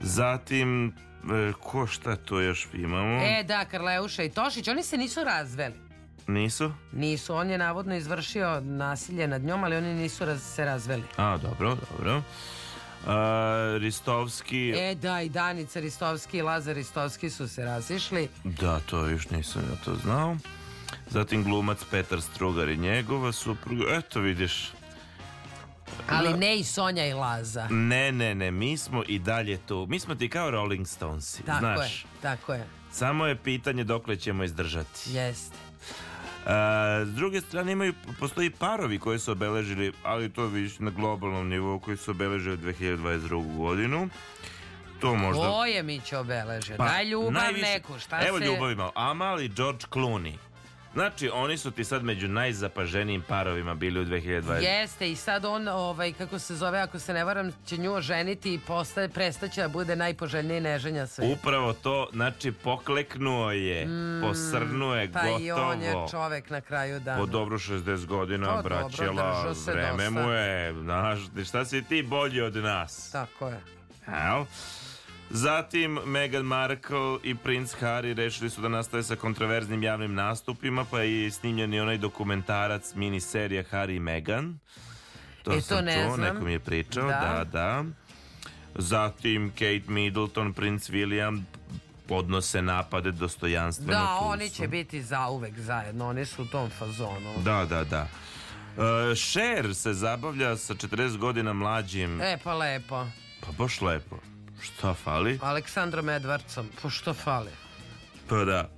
Zatim, e, ko šta to još imamo? E da, Karleuša i Tošić, oni se nisu razveli. Nisu? Nisu, on je navodno izvršio nasilje nad njom, ali oni nisu raz- se razveli. A, dobro, dobro. A, Ristovski, E da, i Danica Ristovski i Lazar Ristovski su se razišli. da, to još nisam ja to znao. Zatim glumac Petar Strugar i njegova supruga. Eto vidiš, Ali ne i Sonja i Laza. ne, ne, ne, mi smo i dalje tu. Mi smo ti kao Rolling Stonesi, Tako znaš. je, tako je. Samo je pitanje dokle ćemo izdržati. Jeste. S druge strane imaju, postoji parovi koji su obeležili, ali to više na globalnom nivou, koji su obeležili 2022. godinu. To možda... Ko je Miće obeležio? Pa, Daj ljubav najviše- neku, šta Evo se... ljubavi malo. Amal i George Clooney. Znači, oni su ti sad među najzapaženijim parovima bili u 2020. Jeste i sad on, ovaj, kako se zove, ako se ne varam, će nju oženiti i postaje, prestaće da bude najpoželjniji neženja sve. Upravo to, znači pokleknuo je, posrnuo je, pa gotovo. i on je čovek na kraju dana. Po dobro 60 godina, Pa braćela, vreme dosta. mu je, znaš, šta si ti bolji od nas? Tako je. Evo. Zatim, Meghan Markle i princ Harry rešili su da nastave sa kontroverznim javnim nastupima, pa je snimljen i onaj dokumentarac, miniserija Harry i Meghan. To E, to sam ne čuo, znam. neko mi je pričao, Da. da, da. Zatim, Kate Middleton, princ William podnose napade dostojanstveno. Da, tu oni će biti zauvek zajedno, oni su u tom fazonu. Da, da, da. Uh, Cher se zabavlja sa 40 godina mlađim. E, pa lepo. Pa baš lepo. Šta fali? Aleksandrom Edwardsom, pa što fali? Pa da.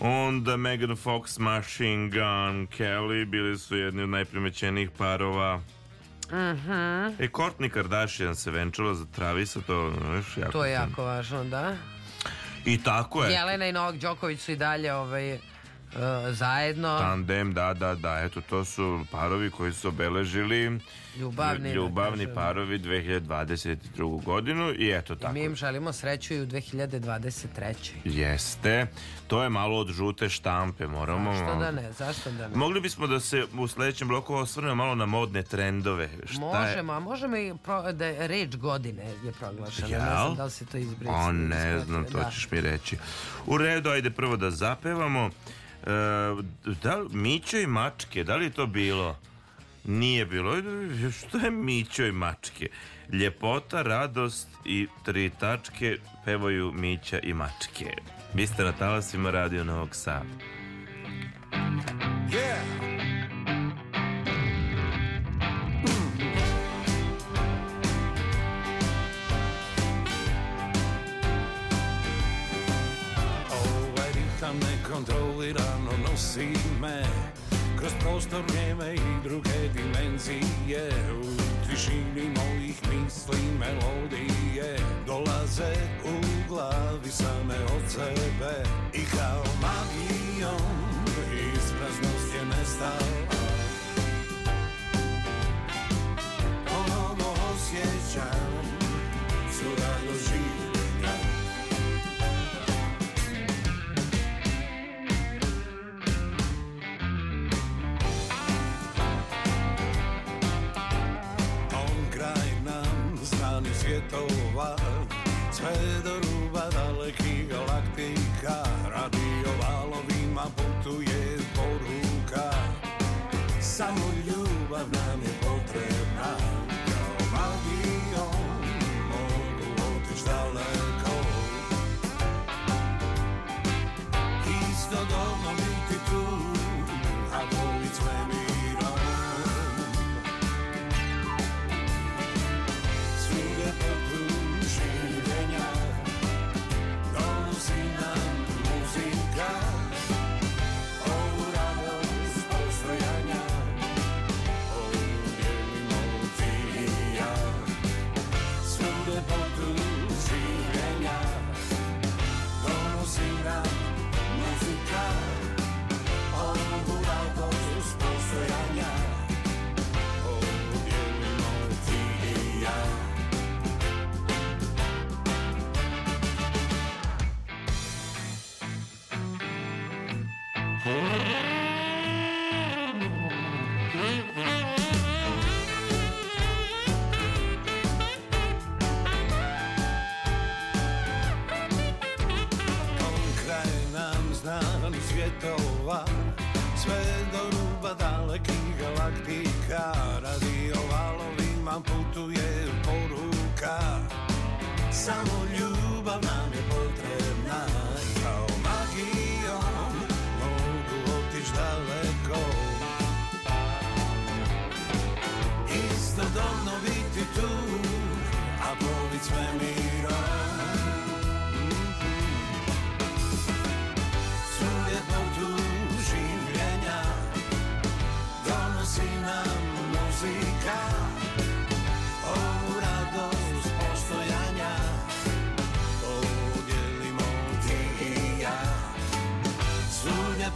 Onda Megan Fox, Machine Gun Kelly bili su jedni od najprimećenijih parova. Mhm. E, Kourtney Kardashian se venčala za Travisa, to znaš, jako... To je jako važno, da. I tako je. Jelena i Novak Đoković su i dalje ovaj, e, zajedno. Tandem, da, da, da, eto to su parovi koji su obeležili Ljubavni, da ljubavni kažem. parovi 2022. godinu i eto I tako. mi im želimo sreću i u 2023. Jeste, to je malo od žute štampe, moramo... Zašto da ne, zašto da ne? Mogli bismo da se u sledećem bloku osvrnemo malo na modne trendove. Šta je- Možemo, a možemo i pro, da je reč godine je proglašena. Ne Jel? znam da li se to izbrisalo. A ne znam, to Da. ćeš mi reći. U redu, ajde prvo da zapevamo. E, da Mićo i mačke, da li je to bilo? Nije bilo. Što je Mićo i mačke? Ljepota, radost i tri tačke pevaju Mića i mačke. Vi ste na talasima Radio Novog Sada. Yeah. Nekontrolirano nosi me. Kroz prostor vrijeme i druge dimenzije. U tišini mojih misli melodije Dolaze u glavi same od sebe. I kao magijom ispraznost je nestala Ponovo osjećam svjetova Sve do ruba dalekih galaktika Radio svjetova Sve do ruba dalekih galaktika Radio valovima putuje poruka. Samo ljubav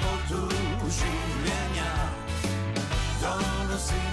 Ljepotu življenja Donosi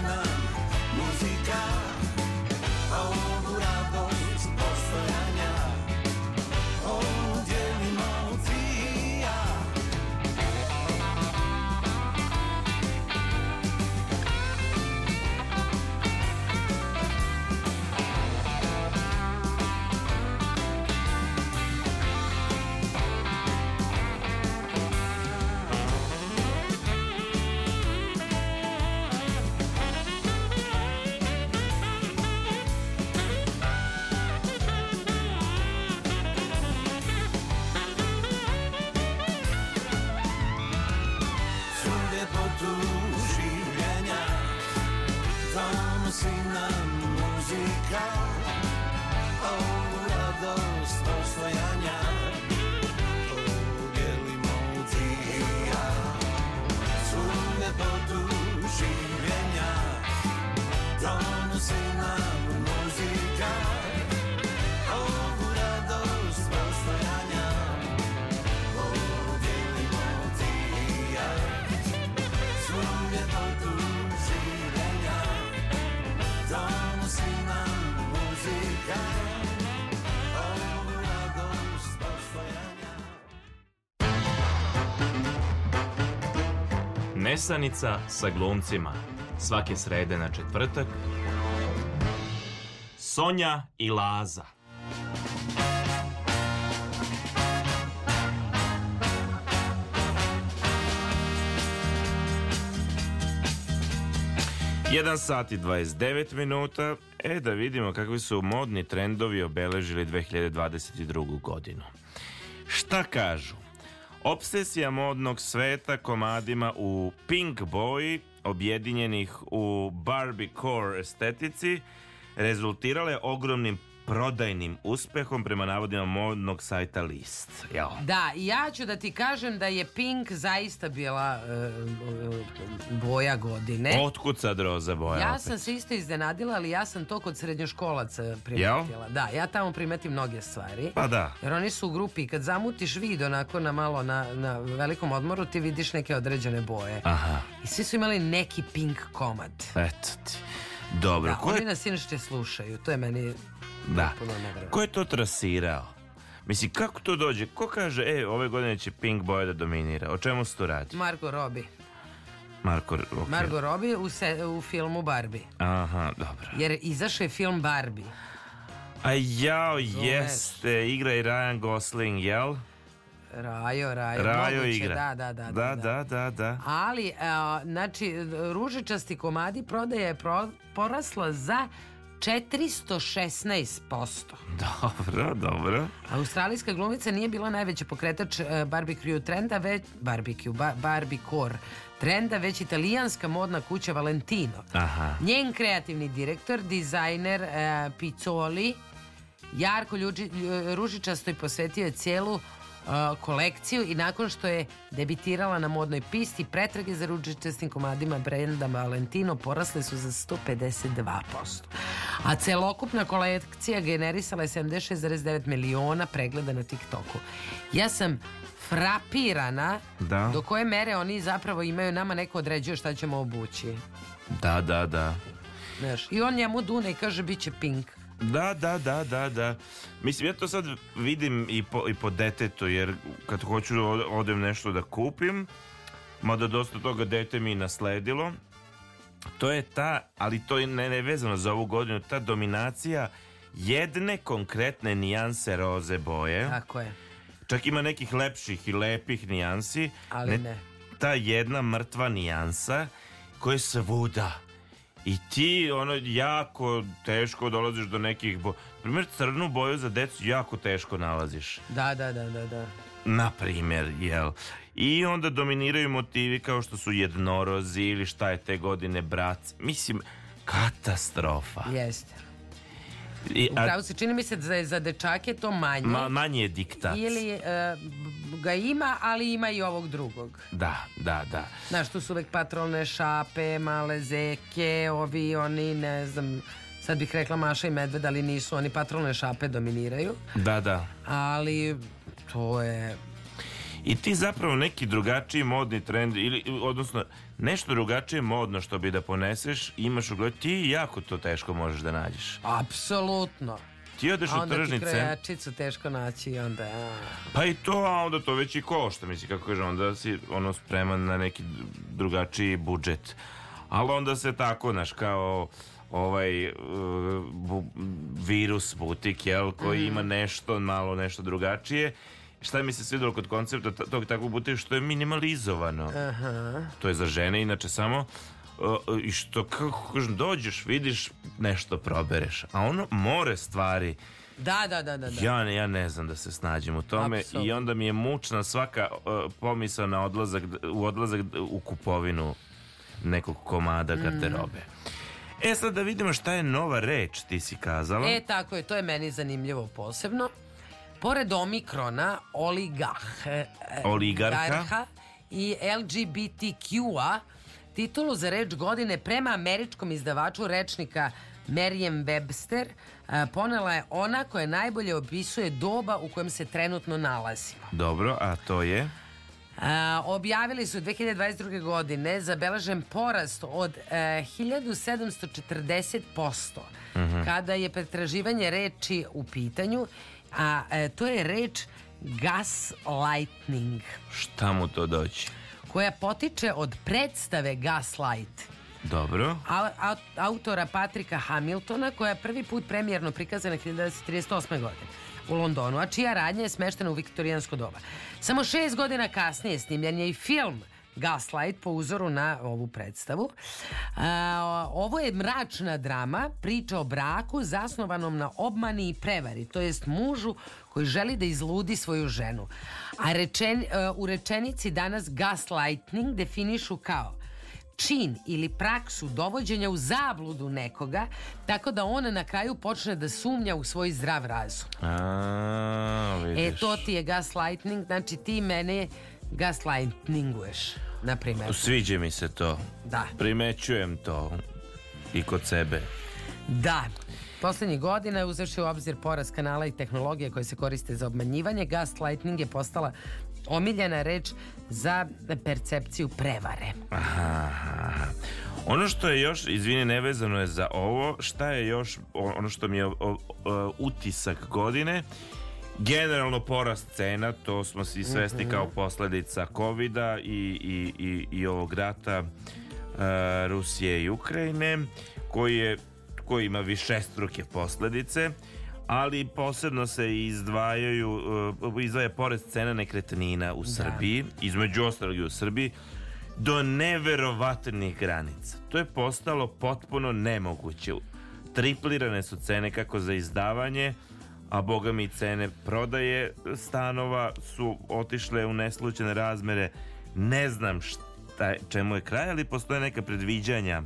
Nesanica sa glumcima. Svake srede na četvrtak. Sonja i Laza. Jedan sat i 29 minuta. E, da vidimo kakvi su modni trendovi obeležili 2022. godinu. Šta kažu? Obsesija modnog sveta komadima u pink boji, objedinjenih u Barbie core estetici, rezultirale ogromnim prodajnim uspehom prema navodima modnog sajta List. Jel? Da, i ja ću da ti kažem da je Pink zaista bila e, boja godine. Otkud sad roza boja? Ja opet? sam se isto iznenadila, ali ja sam to kod srednjoškolaca primetila. Jel? Da, ja tamo primetim mnoge stvari. Pa da. Jer oni su u grupi, kad zamutiš vid onako na malo na, na velikom odmoru, ti vidiš neke određene boje. Aha, I svi su imali neki Pink komad. eto ti. Dobro, Da, ko oni je, nas inače slušaju, to je meni da. ko je to trasirao? Mislim, kako to dođe? Ko kaže, e, ove godine će Pink boja da dominira? O čemu se to radi? Margot Robbie. Marko, ok. Margot Robbie u, se, u filmu Barbie. Aha, dobro. Jer izašao je film Barbie. A jao, jeste, igra i Ryan Gosling, jel? Rajo, Rajo. Rajo moguće, igra. Da, da, da. Da, da, da, da. Ali, a, znači, ružičasti komadi prodaja je pro- porasla za 416%. Dobro, dobro. Australijska glumica nije bila najveći pokretač e, barbecue trenda, već barbecue, ba, barbicor trenda, već italijanska modna kuća Valentino. Aha. Njen kreativni direktor, dizajner e, Pizzoli, Jarko Ljuđi, lju- Ružičasto je posvetio je cijelu kolekciju i nakon što je debitirala na modnoj pisti, pretrage za ružičastim komadima brenda Valentino porasle su za 152%. A celokupna kolekcija generisala je 76,9 miliona pregleda na TikToku. Ja sam frapirana Da. do koje mere oni zapravo imaju nama neko određuje šta ćemo obući. Da, da, da. Znaš, I on njemu dune i kaže bit će pink. Da, da, da, da, da. Mislim, ja to sad vidim i po, i po detetu, jer kad hoću da ode- odem nešto da kupim, mada dosta toga dete mi nasledilo, to je ta, ali to je ne, ne vezano za ovu godinu, ta dominacija jedne konkretne nijanse roze boje. Tako je. Čak ima nekih lepših i lepih nijansi. Ali ne. Ta jedna mrtva nijansa koja je svuda. I ti ono jako teško dolaziš do nekih bo... Primjer crnu boju za decu jako teško nalaziš. Da, da, da, da, da. Na primjer, jel? I onda dominiraju motivi kao što su jednorozi ili šta je te godine brat. Mislim, katastrofa. Jeste. I, a- Upravo se čini mi se da je za dečake to manje. ma, manje je diktat. Ili e, ga ima, ali ima i ovog drugog. Da, da, da. Znaš, tu su uvek patrolne šape, male zeke, ovi, oni, ne znam, sad bih rekla Maša i Medved, ali nisu, oni patrolne šape dominiraju. Da, da. Ali to je... I ti zapravo neki drugačiji modni trend ili odnosno nešto drugačije modno što bi da poneseš imaš u glavi, ti jako to teško možeš da nađeš. Apsolutno. Ti odeš u onda ti tržnice, krojačicu teško naći i onda... A. pa i to, a onda to već i košta, mislim, kako kažem, onda si ono spreman na neki drugačiji budžet. Ali onda se tako, znaš, kao ovaj uh, bu- virus butik, jel, koji Mhm. ima nešto, malo nešto drugačije. Šta mi se svidelo kod koncepta tog takvog butika što je minimalizovano. Aha. To je za žene, inače samo uh, i što kako kažem, dođeš, vidiš, nešto probereš. A ono more stvari. Da, da, da, da. da. Ja, ne- ja ne znam da se snađem u tome Apsolutno. i onda mi je mučna svaka uh, pomisao na odlazak, u odlazak u kupovinu nekog komada garderobe. E sad da vidimo šta je nova reč, ti si kazala. E, tako je, to je meni zanimljivo posebno. Pored Omikrona, oligah, e, Oligarha. i LGBTQ-a, titulu za reč godine prema američkom izdavaču rečnika Merriam Webster e, ponela je ona koja najbolje opisuje doba u kojem se trenutno nalazimo. Dobro, a to je? A, objavili su 2022. godine zabeležen porast od e, 1740% Mhm. kada je pretraživanje reči u pitanju, a e, to je reč gaslighting, Šta mu to doći? koja potiče od predstave Gaslight Dobro. a- a- autora Patrika Hamiltona koja je prvi put premijerno prikazana 1938. godine u Londonu, a čija radnja je smeštena u viktorijansko doba. Samo šest godina kasnije snimljen je i film Gaslight po uzoru na ovu predstavu. A, ovo je mračna drama, priča o braku zasnovanom na obmani i prevari, to jest mužu koji želi da izludi svoju ženu. A rečen, e, u rečenici danas gaslighting definišu kao čin ili praksu dovođenja u zabludu nekoga, tako da on na kraju počne da sumnja u svoj zdrav razum. A, E, vidiš. to ti je gaslighting, znači ti mene gaslightinguješ, na primjer. Sviđa mi se to. Da. Primećujem to i kod sebe. Da. Poslednjih godina, uzevši u obzir porast kanala i tehnologije koje se koriste za obmanjivanje, gaslighting je postala omiljena reč za percepciju prevare. Aha. Ono što je još, izvini, nevezano je za ovo, šta je još ono što mi je o- o- utisak godine, generalno porast cena, to smo svi svesni Mhm. kao posledica covida i, i, i, i ovog rata e, Rusije i Ukrajine, koji je koji ima višestruke posledice, ali posebno se izdvajaju, e, izdvaja porez cena nekretnina u Srbiji, između ostalog i u Srbiji, do neverovatnih granica. To je postalo potpuno nemoguće. Triplirane su cene kako za izdavanje, a boga mi cene prodaje stanova su otišle u neslučene razmere. Ne znam šta, čemu je kraj, ali postoje neka predviđanja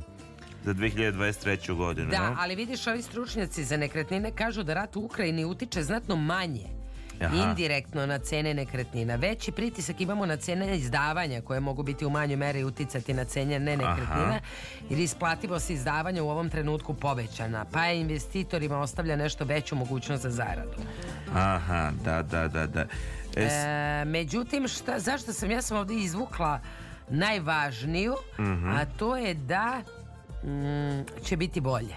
za 2023. godinu. Da, no? ali vidiš, ovi stručnjaci za nekretnine kažu da rat u Ukrajini utiče znatno manje Aha. indirektno na cene nekretnina. Veći pritisak imamo na cene izdavanja koje mogu biti u manjoj meri uticati na cene ne nekretnina Aha. jer isplativost izdavanja u ovom trenutku povećana pa je investitorima ostavlja nešto veću mogućnost za zaradu. Aha, da, da, da, da. E, s- E, međutim, šta, zašto sam ja sam ovdje izvukla najvažniju, Mhm. a to je da mm, će biti bolje.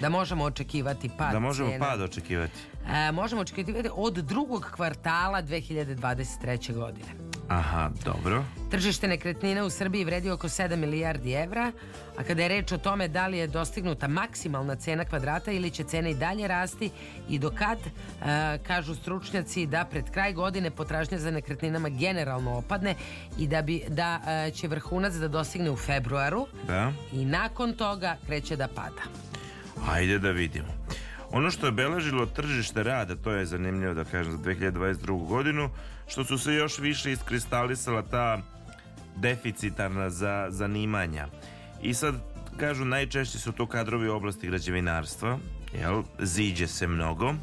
Da možemo očekivati pad da možemo cijena. pad očekivati. E, možemo očekivati od drugog kvartala 2023. godine. Aha, dobro. Tržište nekretnina u Srbiji vredi oko 7 milijardi evra, a kada je reč o tome da li je dostignuta maksimalna cena kvadrata ili će cena i dalje rasti i do kad, e, kažu stručnjaci da pred kraj godine potražnja za nekretninama generalno opadne i da, bi, da e, će vrhunac da dostigne u februaru Da. i nakon toga kreće da pada. Ajde da vidimo. Ono što je beležilo tržište rada, to je zanimljivo da kažem za 2022. godinu, što su se još više iskristalisala ta deficitarna za zanimanja. I sad, kažu, najčešće su to kadrovi u oblasti građevinarstva, jel, ziđe se mnogo.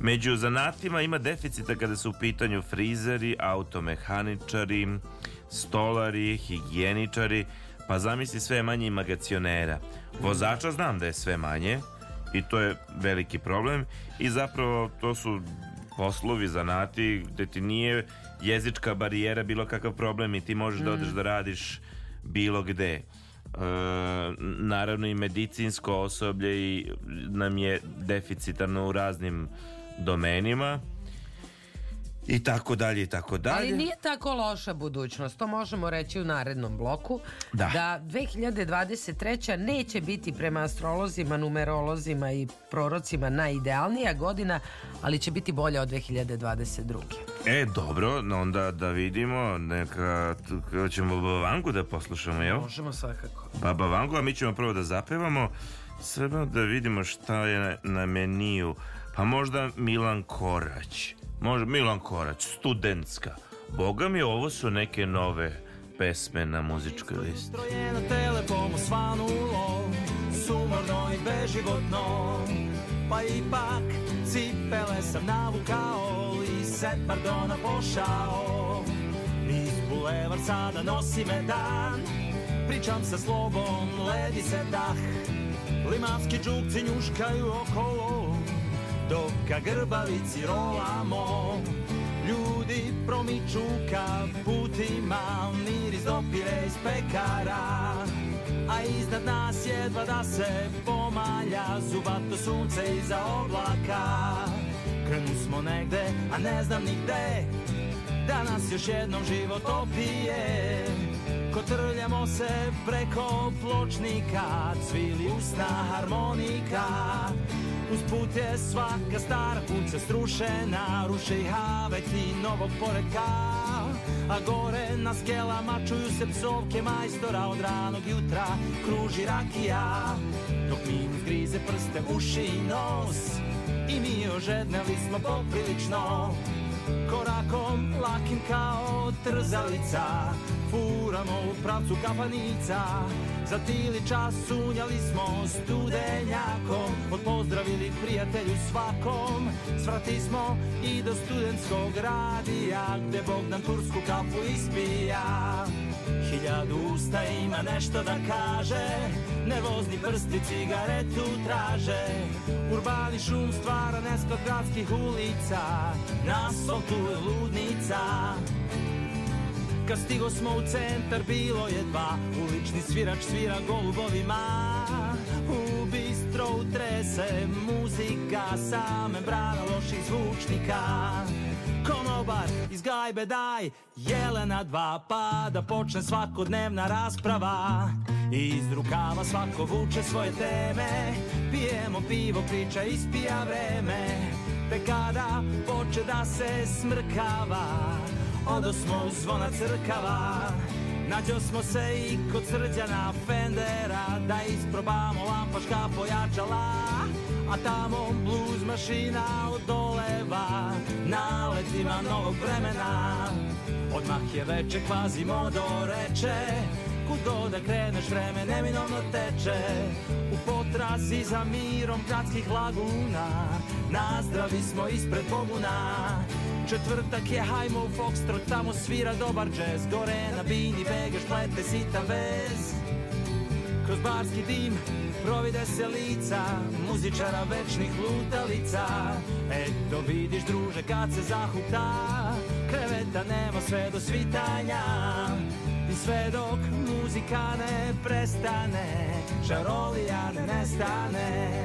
Među zanatima ima deficita kada su u pitanju frizeri, automehaničari, stolari, higijeničari, pa zamisli sve je manje i magacionera. Vozača znam da je sve manje i to je veliki problem i zapravo to su poslovi, zanati gde ti nije jezička barijera bilo kakav problem i ti možeš da Mm. odeš da radiš bilo gde. E, naravno i medicinsko osoblje i nam je deficitarno u raznim domenima i tako dalje i tako dalje. Ali nije tako loša budućnost, to možemo reći u narednom bloku. Da. 2023. neće biti prema astrolozima, numerolozima i prorocima najidealnija godina, ali će biti bolja od 2022. E, dobro, onda da vidimo, neka, ćemo Baba Vangu da poslušamo, jel? Možemo svakako. Baba Vangu, a mi ćemo prvo da zapevamo, sve da vidimo šta je na, na meniju. Pa možda Milan Korać. Možda Milan Korać, studentska. Boga mi, ovo su neke nove pesme na muzičkoj listi. na telefomu svanulo Sumorno i beživotno Pa ipak cipele sam navukao I set pardona pošao Niz bulevar sada nosi me dan Pričam sa slobom, ledi se dah Limanski džukci njuškaju okolo Dok ka grbavici rolamo Ljudi promiču ka putima Miris dopire iz pekara. A iznad nas jedva da se pomalja Zubato sunce iza oblaka. Krenu smo negde, a ne znam ni gde Da nas još jednom život opije Kotrljamo se preko pločnika Cvili usna harmonika. Usput je svaka stara kuća strušena Ruše i haveti novog poredka A gore na skelama čuju se psovke majstora Od ranog jutra kruži rakija. Dok mi grize prste, uši i nos I mi ožedneli smo poprilično. Korakom lakim kao trzalica Furamo u pravcu kapanica. Za tili čas sunjali smo studenjakom. Odpozdravili prijatelju svakom. Svrati smo i do studentskog radija Gde Bogdan tursku kapu ispija. Hiljadu usta ima nešto da kaže Nervozni prsti cigaretu traže. Urbani šum stvara neskod gradskih ulica Na asfaltu je ludnica Kad stigo smo u centar bilo je dva. Ulični svirač svira golubovima. U bistro utrese muzika Sa membrana loših zvučnika. Konobar iz gajbe daj Jelena dva pa da počne svakodnevna rasprava. Iz rukava svako vuče svoje teme. Pijemo pivo, priča ispija vreme. Te kada poče da se smrkava Odo smo u zvona crkava. Nađo smo se i kod srđana Fendera Da isprobamo lampaška pojačala. A tamo blues mašina odoleva Naletima novog vremena. Odmah je veče kvazi modo reče Kud god da kreneš vreme neminovno teče. U potrazi za mirom gradskih laguna Nazdravi smo ispred Boguna Četvrtak je hajmo u Foxtrot, tamo svira dobar džez. Gore na bini vegeš plete sitan vez. Kroz barski dim provide se lica Muzičara večnih lutalica. Eto vidiš druže kad se zahukta Kreveta nema sve do svitanja sve dok muzika ne prestane Žarolija ne nestane.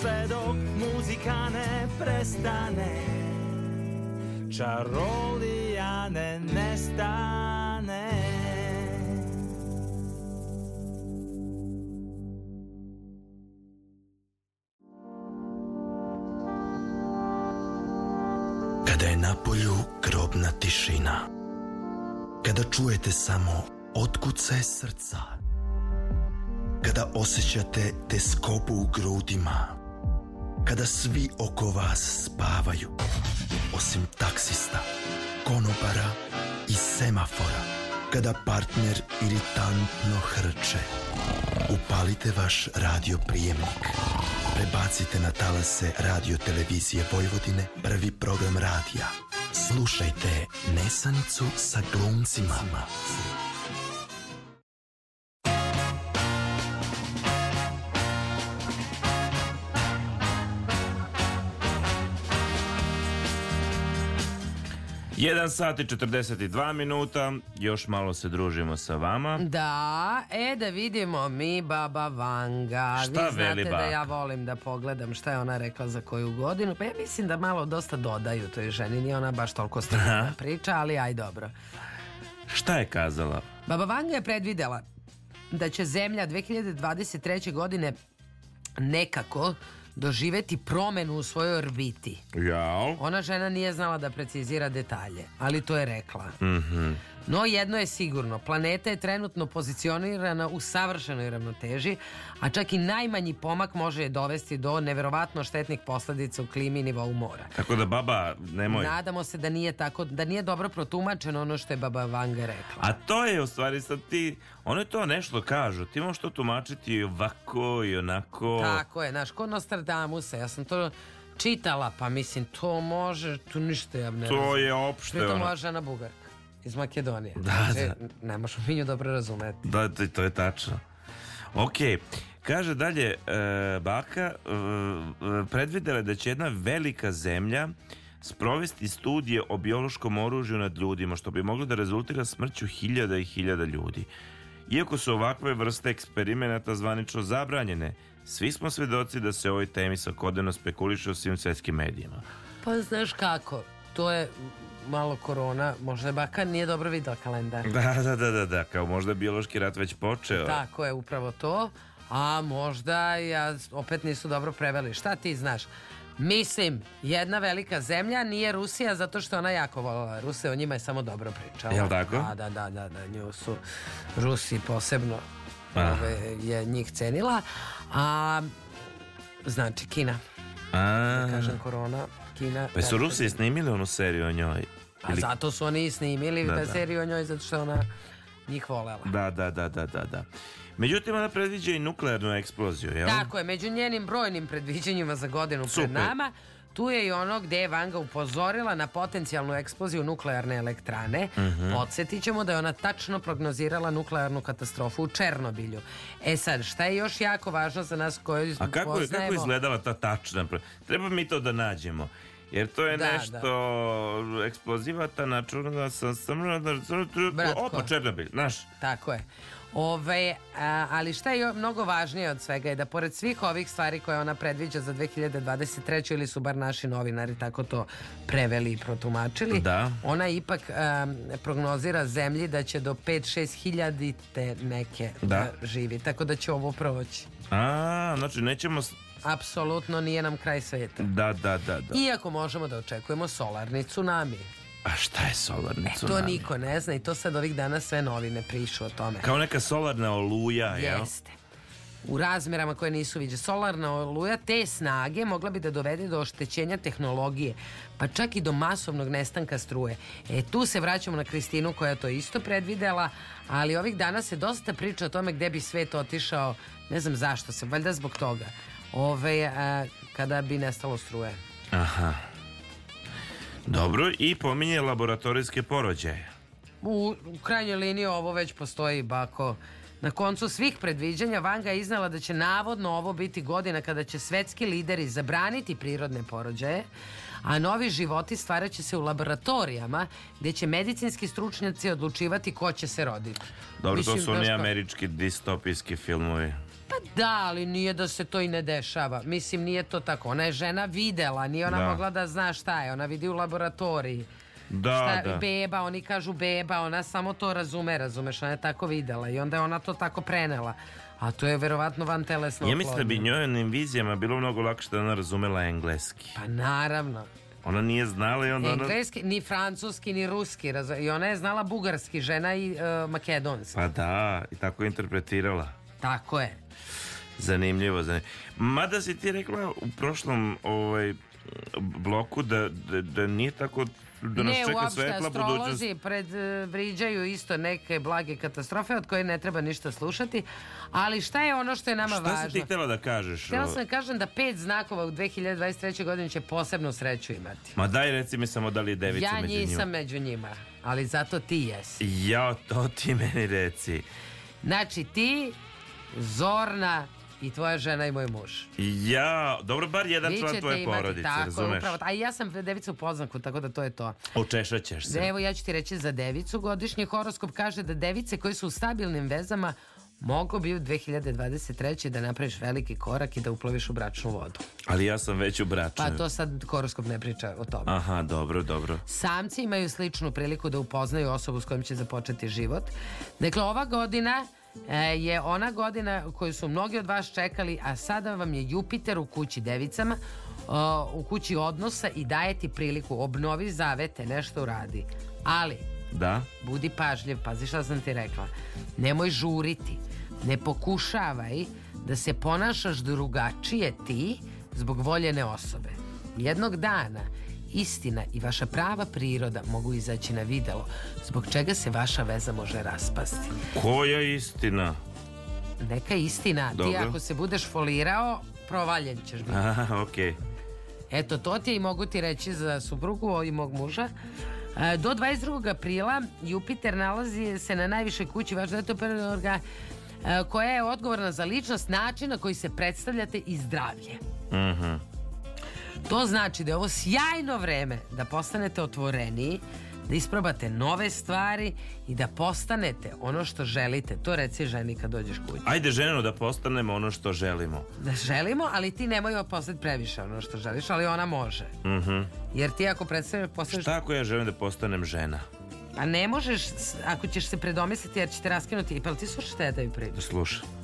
Sve dok muzika ne prestane Čarolija ne nestane. Kada je na polju grobna tišina Kada čujete samo otkucaje srca Kada osjećate teskobu u grudima Kada svi oko vas spavaju Osim taksista, konobara i semafora Kada partner iritantno hrče Upalite vaš radio prijemnik Prebacite na talase radio televizije Vojvodine prvi program radija. Slušajte Nesanicu sa glumcima. Jedan sat i 42 minuta, još malo se družimo sa vama. Da, e da vidimo mi Baba Vanga. Šta Vi znate da ja volim da pogledam šta je ona rekla za koju godinu. Pa ja mislim da malo dosta dodaju toj ženi. Nije ona baš toliko stigna priča, ali aj dobro. Šta je kazala? Baba Vanga je predvidela da će zemlja 2023. godine nekako doživeti promenu u svojoj orbiti. Jao? Ona žena nije znala da precizira detalje, ali to je rekla. Mhm. No jedno je sigurno, planeta je trenutno pozicionirana u savršenoj ravnoteži, a čak i najmanji pomak može je dovesti do neverovatno štetnih posljedica u klimi i nivou mora. Tako da baba, nemoj. Nadamo se da nije tako, da nije dobro protumačeno ono što je baba Vanga rekla. A to je u stvari sad ti, oni to nešto kažu, ti možeš to tumačiti i ovako i onako. Tako je, znaš, ko Nostradamusa, ja sam to čitala, pa mislim, to može, tu ništa ja ne To razumem. je opšte Pritom ono. ova žena Bugarka iz Makedonije. Da, Znači, da. Ne možemo mi nju dobro razumeti. Da, to, to je tačno. Ok, kaže dalje, e, baka e, predvidela je da će jedna velika zemlja sprovesti studije o biološkom oružju nad ljudima, što bi moglo da rezultira smrću hiljada i hiljada ljudi. Iako su ovakve vrste eksperimenata zvanično zabranjene, svi smo svedoci da se o ovoj temi svakodnevno spekuliše u svim svetskim medijima. Pa znaš kako, to je malo korona, možda je baka nije dobro videla kalendar. Da, da, da, da, da, kao možda biološki rat već počeo. Tako je, upravo to. A možda ja opet nisu dobro preveli. Šta ti znaš? Mislim, jedna velika zemlja nije Rusija zato što ona jako volila Ruse, o njima je samo dobro pričala. Jel tako? Da, da, da, da, da, nju su Rusi posebno ove, je njih cenila. A znači Kina, A, da kažem korona, Kina. pa su velika Rusi snimili onu seriju o njoj? A zato su oni snimili Da, da, da. seriju o njoj, zato što ona njih volela. Da, da, da, da, da, da. Međutim, ona predviđa i nuklearnu eksploziju, jel? Tako je, među njenim brojnim predviđanjima za godinu Super. pred nama, tu je i ono gde je Vanga upozorila na potencijalnu eksploziju nuklearne elektrane. Mhm. Podsjetit ćemo da je ona tačno prognozirala nuklearnu katastrofu u Černobilju. E sad, šta je još jako važno za nas koji A kako, je, kako poznajemo- je izgledala ta tačna? Treba mi to da nađemo. Jer to je Da, nešto eksplozivata na čurna sa Bratko. Opa, Černobilj, znaš. Tako je. Ove, a, ali šta je mnogo važnije od svega je da pored svih ovih stvari koje ona predviđa za 2023. ili su bar naši novinari tako to preveli i protumačili, Da. ona ipak am, prognozira zemlji da će do 5-6 hiljadite neke Da. da živi, tako da će ovo proći. A, znači nećemo... Apsolutno nije nam kraj sveta. Da, da, da, da. Iako možemo da očekujemo solarni tsunami. A šta je solarni E, to tsunami? niko ne zna i to sad ovih dana sve novine prišu o tome. Kao neka solarna oluja, jel? Jeste. U razmerama koje nisu viđe. Solarna oluja te snage mogla bi da dovede do oštećenja tehnologije, pa čak i do masovnog nestanka struje. E tu se vraćamo na Kristinu koja to isto predvidela, ali ovih dana se dosta priča o tome gde bi svet otišao, ne znam zašto se, valjda zbog toga. Ove, a, kada bi nestalo struje. Aha. Dobro, i pominje laboratorijske porođaje. U, u krajnjoj liniji ovo već postoji, bako. Na koncu svih predviđanja Vanga je iznala da će navodno ovo biti godina kada će svetski lideri zabraniti prirodne porođaje, a novi životi stvarat će se u laboratorijama gdje će medicinski stručnjaci odlučivati ko će se roditi. Dobro, Mislim, to su oni američki distopijski filmovi. Pa da, ali nije da se to i ne dešava. Mislim, nije to tako. Ona je žena videla, nije ona Da. mogla da zna šta je. Ona vidi u laboratoriji. Da, šta, da. Beba, oni kažu beba, ona samo to razume, razumeš, ona je tako videla i onda je ona to tako prenela. A to je verovatno van telesno Ja mislim da bi njoj vizijama bilo mnogo lakše da ona razumela engleski. Pa naravno. Ona nije znala i onda ona... Engleski, ni francuski, ni ruski. razu- I ona je znala bugarski, žena i e, makedonski. Pa da, i tako je interpretirala. Tako je. Zanimljivo, zanimljivo. Mada si ti rekla u prošlom ovaj, bloku da, da, da nije tako da nas ne, čeka uopšte, svetla budućnost. astrolozi predviđaju isto neke blage katastrofe od koje ne treba ništa slušati, ali šta je ono što je nama Šta važno? si ti htjela da kažeš? Htjela sam da kažem da pet znakova u 2023. godini će posebnu sreću imati. Ma daj reci mi samo da li je devica ja među nisam njima. među njima, ali zato ti jesi. Ja, to ti meni reci. Znači ti, Zorna i tvoja žena i moj muž. Ja, dobro, bar jedan Vi član tvoje imati, porodice, tako, razumeš? upravo, a ja sam devica u poznaku, tako da to je to. Očešat ćeš se. Evo ja ću ti reći za devicu. Godišnji horoskop kaže da device koje su u stabilnim vezama mogu bi u 2023. da napraviš veliki korak i da uploviš u bračnu vodu. Ali ja sam već u bračnoj. Pa to sad horoskop ne priča o tome. Aha, dobro, dobro. Samci imaju sličnu priliku da upoznaju osobu s kojom će započeti život. Dakle, ova godina je ona godina koju su mnogi od vas čekali, a sada vam je Jupiter u kući devicama, u kući odnosa i daje ti priliku, obnovi zavete, nešto uradi. Ali, Da? budi pažljiv, pazi šta sam ti rekla. Nemoj žuriti, ne pokušavaj da se ponašaš drugačije ti zbog voljene osobe. Jednog dana istina i vaša prava priroda mogu izaći na videlo, zbog čega se vaša veza može raspasti. Koja istina? Neka istina, ti Dobro. ako se budeš folirao, provaljen ćeš biti. Aha, okej. Eto, to ti je i mogu ti reći za suprugu i mog muža. E, Do 22. aprila Jupiter nalazi se na najvišoj kući vaša orga koja je odgovorna za ličnost, način na koji se predstavljate i zdravlje. Mhm. To znači da je ovo sjajno vreme da postanete otvoreniji, da isprobate nove stvari i da postanete ono što želite. To reci ženi kad dođeš kući. Ajde, ženo, da postanemo ono što želimo. Da želimo, ali ti nemoj postati previše ono što želiš, ali ona može. Mhm. Jer ti ako predstavljaš, postaneš Šta ako ja želim da postanem žena? Pa ne možeš, ako ćeš se predomisliti jer će te raskinuti, pa jel ti slušaš šta ja tebi pričam? Slušaj.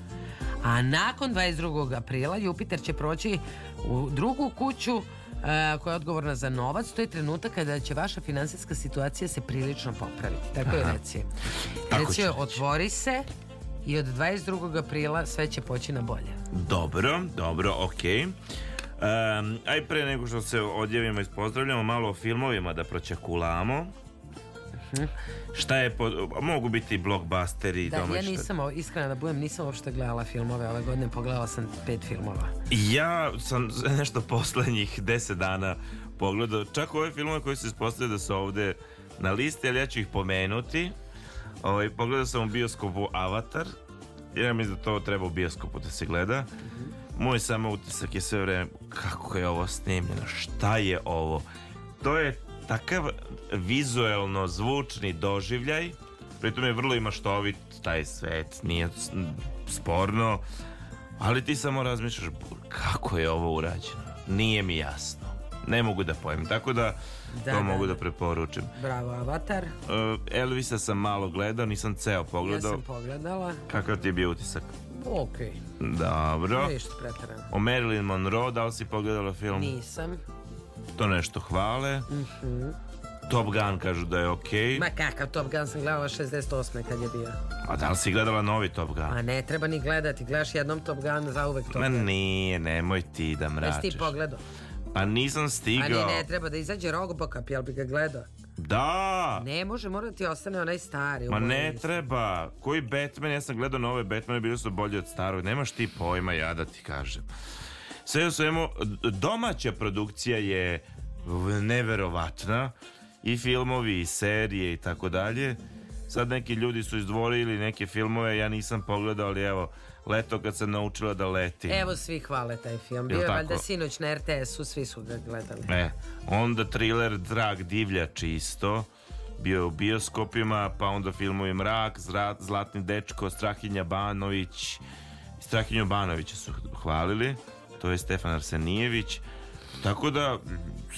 A nakon 22. aprila Jupiter će proći u drugu kuću e, koja je odgovorna za novac. To je trenutak kada će vaša finansijska situacija se prilično popraviti. Tako je Aha. reci. Tako Reci reći. otvori se i od 22. aprila sve će poći na bolje. Dobro, dobro, okej. Um, aj pre nego što se odjavimo i pozdravljamo malo o filmovima da proćakulamo. Šta je, po, mogu biti blockbusteri, Da, ja domaći. nisam, o- iskreno da budem, nisam uopšte gledala filmove ove godine, pogledala sam pet filmova. Ja sam <laughs> nešto poslednjih deset dana pogledao, čak ove filmove koji se ispostavljaju da su ovde na listi, ali ja ću ih pomenuti. Ovaj, pogledao sam u bioskopu Avatar, ja mislim da to treba u bioskopu da se gleda. Moj samo utisak je sve vreme kako je ovo snimljeno, šta je ovo. To je takav vizuelno zvučni doživljaj, pritom je vrlo i maštovit taj svet, nije sporno, ali ti samo razmišljaš kako je ovo urađeno. Nije mi jasno. Ne mogu da pojmem, tako da, Da, to da, mogu da, da. preporučim. Bravo, Avatar. Uh, Elvisa sam malo gledao, nisam ceo Ja pogledao. sam pogledala. Kakav ti je bio utisak? Okej. Dobro. Ništa pretarano. O Marilyn Monroe, da li si pogledala film? Nisam. To nešto hvale. Mhm. Top Gun kažu da je okej. Ma kakav Top Gun sam gledala 68. kad je bio. A da li si gledala novi Top Gun? Ma ne treba ni gledati, gledaš jednom Top Gun, zauvek Top Ma Gun. nije, nemoj ti da Jesi mračiš. ti pogledao? Pa nisam A stigao. ne treba da izađe Robocop, jel bi ga gledao? Da! Ne može, mora da ti ostane onaj stari. Ma ne isto. treba. Koji Batman? Ja sam gledao nove Batmane, bili su bolji od starog. Nemaš ti pojma, ja da ti kažem. Sve u svemu, domaća produkcija je neverovatna. I filmovi, i serije, i tako dalje. Sad neki ljudi su izdvorili neke filmove, ja nisam pogledao, ali evo, leto kad sam naučila da letim. Evo svi hvale taj film. Bio je valjda sinoć na RTS-u, svi su ga gledali. E, onda thriller Drag divljač isto. Bio u bioskopima, pa onda filmovi Mrak, Zlatni dečko, Strahinja Banović. Strahinju Banovića su hvalili. To je Stefan Arsenijević. Tako da,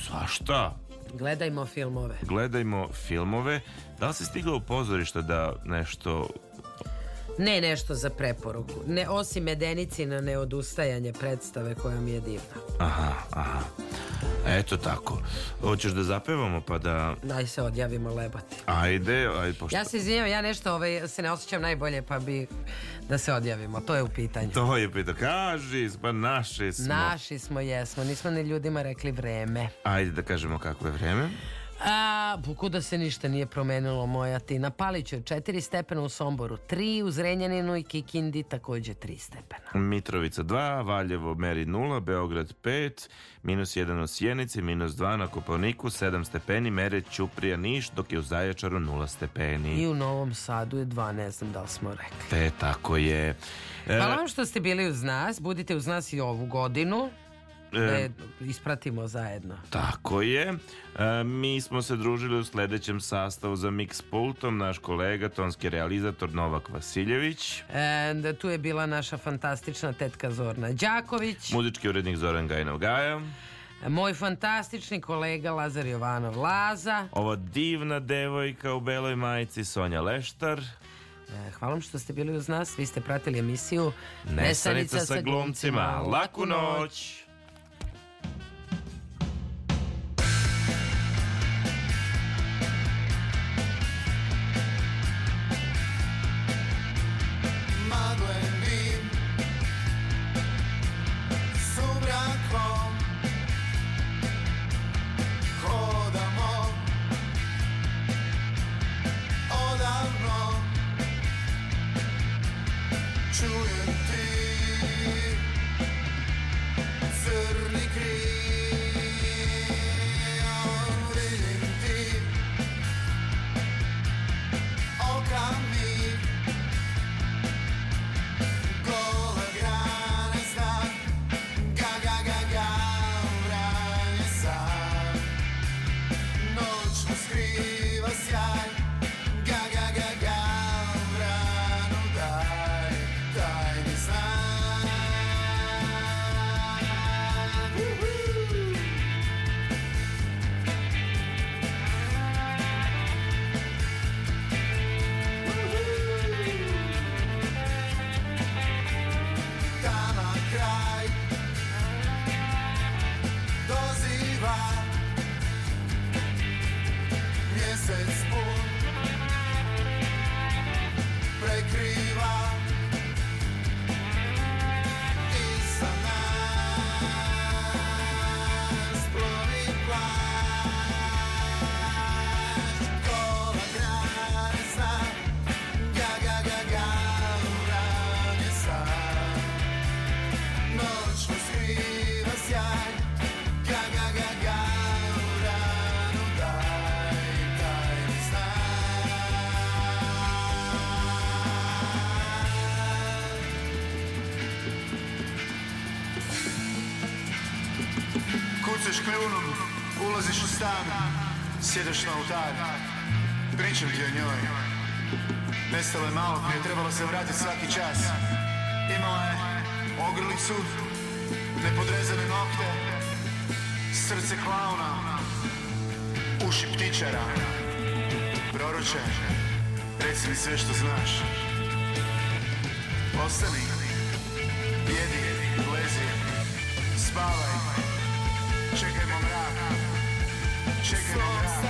svašta. Gledajmo filmove. Gledajmo filmove. Da li si stigao u pozorište da nešto... Ne nešto za preporuku. Ne, osim Medenicina neodustajanje predstave koja mi je divna. Aha, aha. Eto tako. Hoćeš da zapevamo pa da... Daj se odjavimo lebati. Ajde, ajde, pošto... Ja se izvinjam, ja nešto ovaj, se ne osjećam najbolje pa bi da se odjavimo. To je u pitanju. To je pitao. Kaži, pa naši smo. Naši smo, jesmo. Nismo ni ljudima rekli vreme. Ajde da kažemo kako je vreme. A, buku da se ništa nije promenilo moja ti. Na Paliću je 4 stepena u Somboru, 3 u Zrenjaninu i Kikindi takođe 3 stepena. Mitrovica 2, Valjevo meri 0, Beograd 5, minus 1 u Sjenici, minus 2 na Koponiku, 7 stepeni, mere Ćuprija Niš, dok je u Zaječaru 0 stepeni. I u Novom Sadu je 2, ne znam da li smo rekli. Te tako je. E, Hvala vam što ste bili uz nas. Budite uz nas i ovu godinu. Da e, je ispratimo zajedno. Tako je. E, mi smo se družili u sledećem sastavu za Mix Pultom, naš kolega, tonski realizator Novak Vasiljević, And tu je bila naša fantastična tetka Zorna Đaković, muzički urednik Zoran Gajnov Gaja, moj fantastični kolega Lazar Jovanov Laza. ova divna devojka u beloj majici Sonja Leštar, E, Hvala vam što ste bili uz nas. Vi ste pratili emisiju Nesanica sa glumcima. Laku noć! Se vratiti svaki čas. Imala je ogrlicu, nepodrezane nokte, srce klauna, uši ptičara. Proroče, reci mi sve što znaš. Ostani, jedi, lezi, spavaj, čekajmo mrak, čekajmo mrak,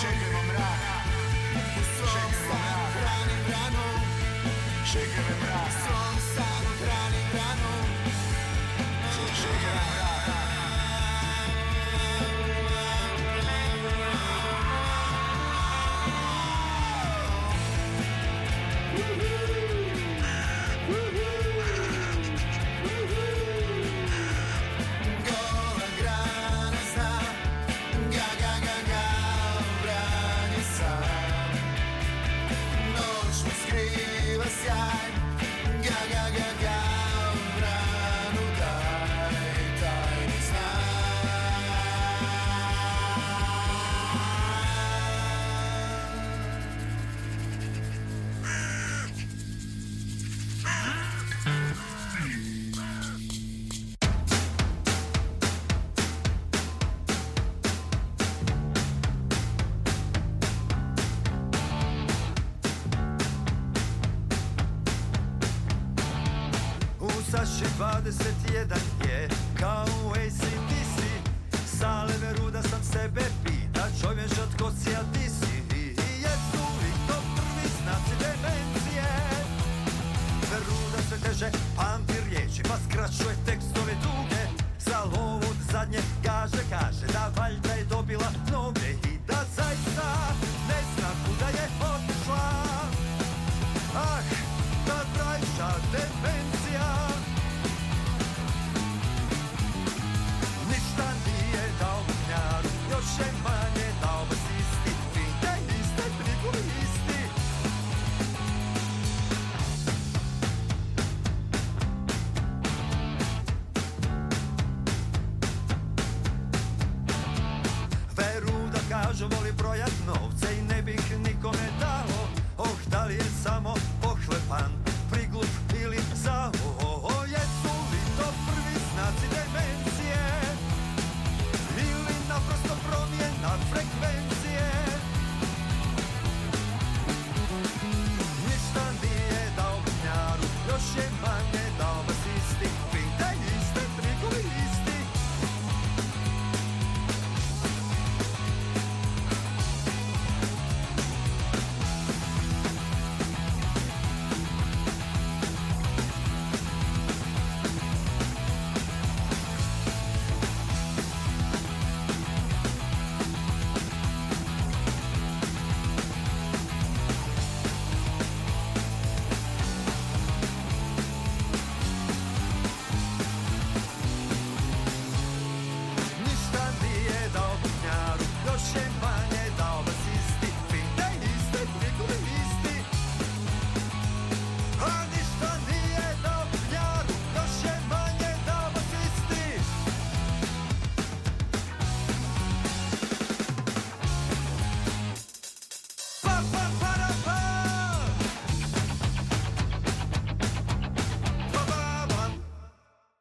čekajmo mrak, čekajmo mrak, čekajmo mrak, čekajmo mrak. Gola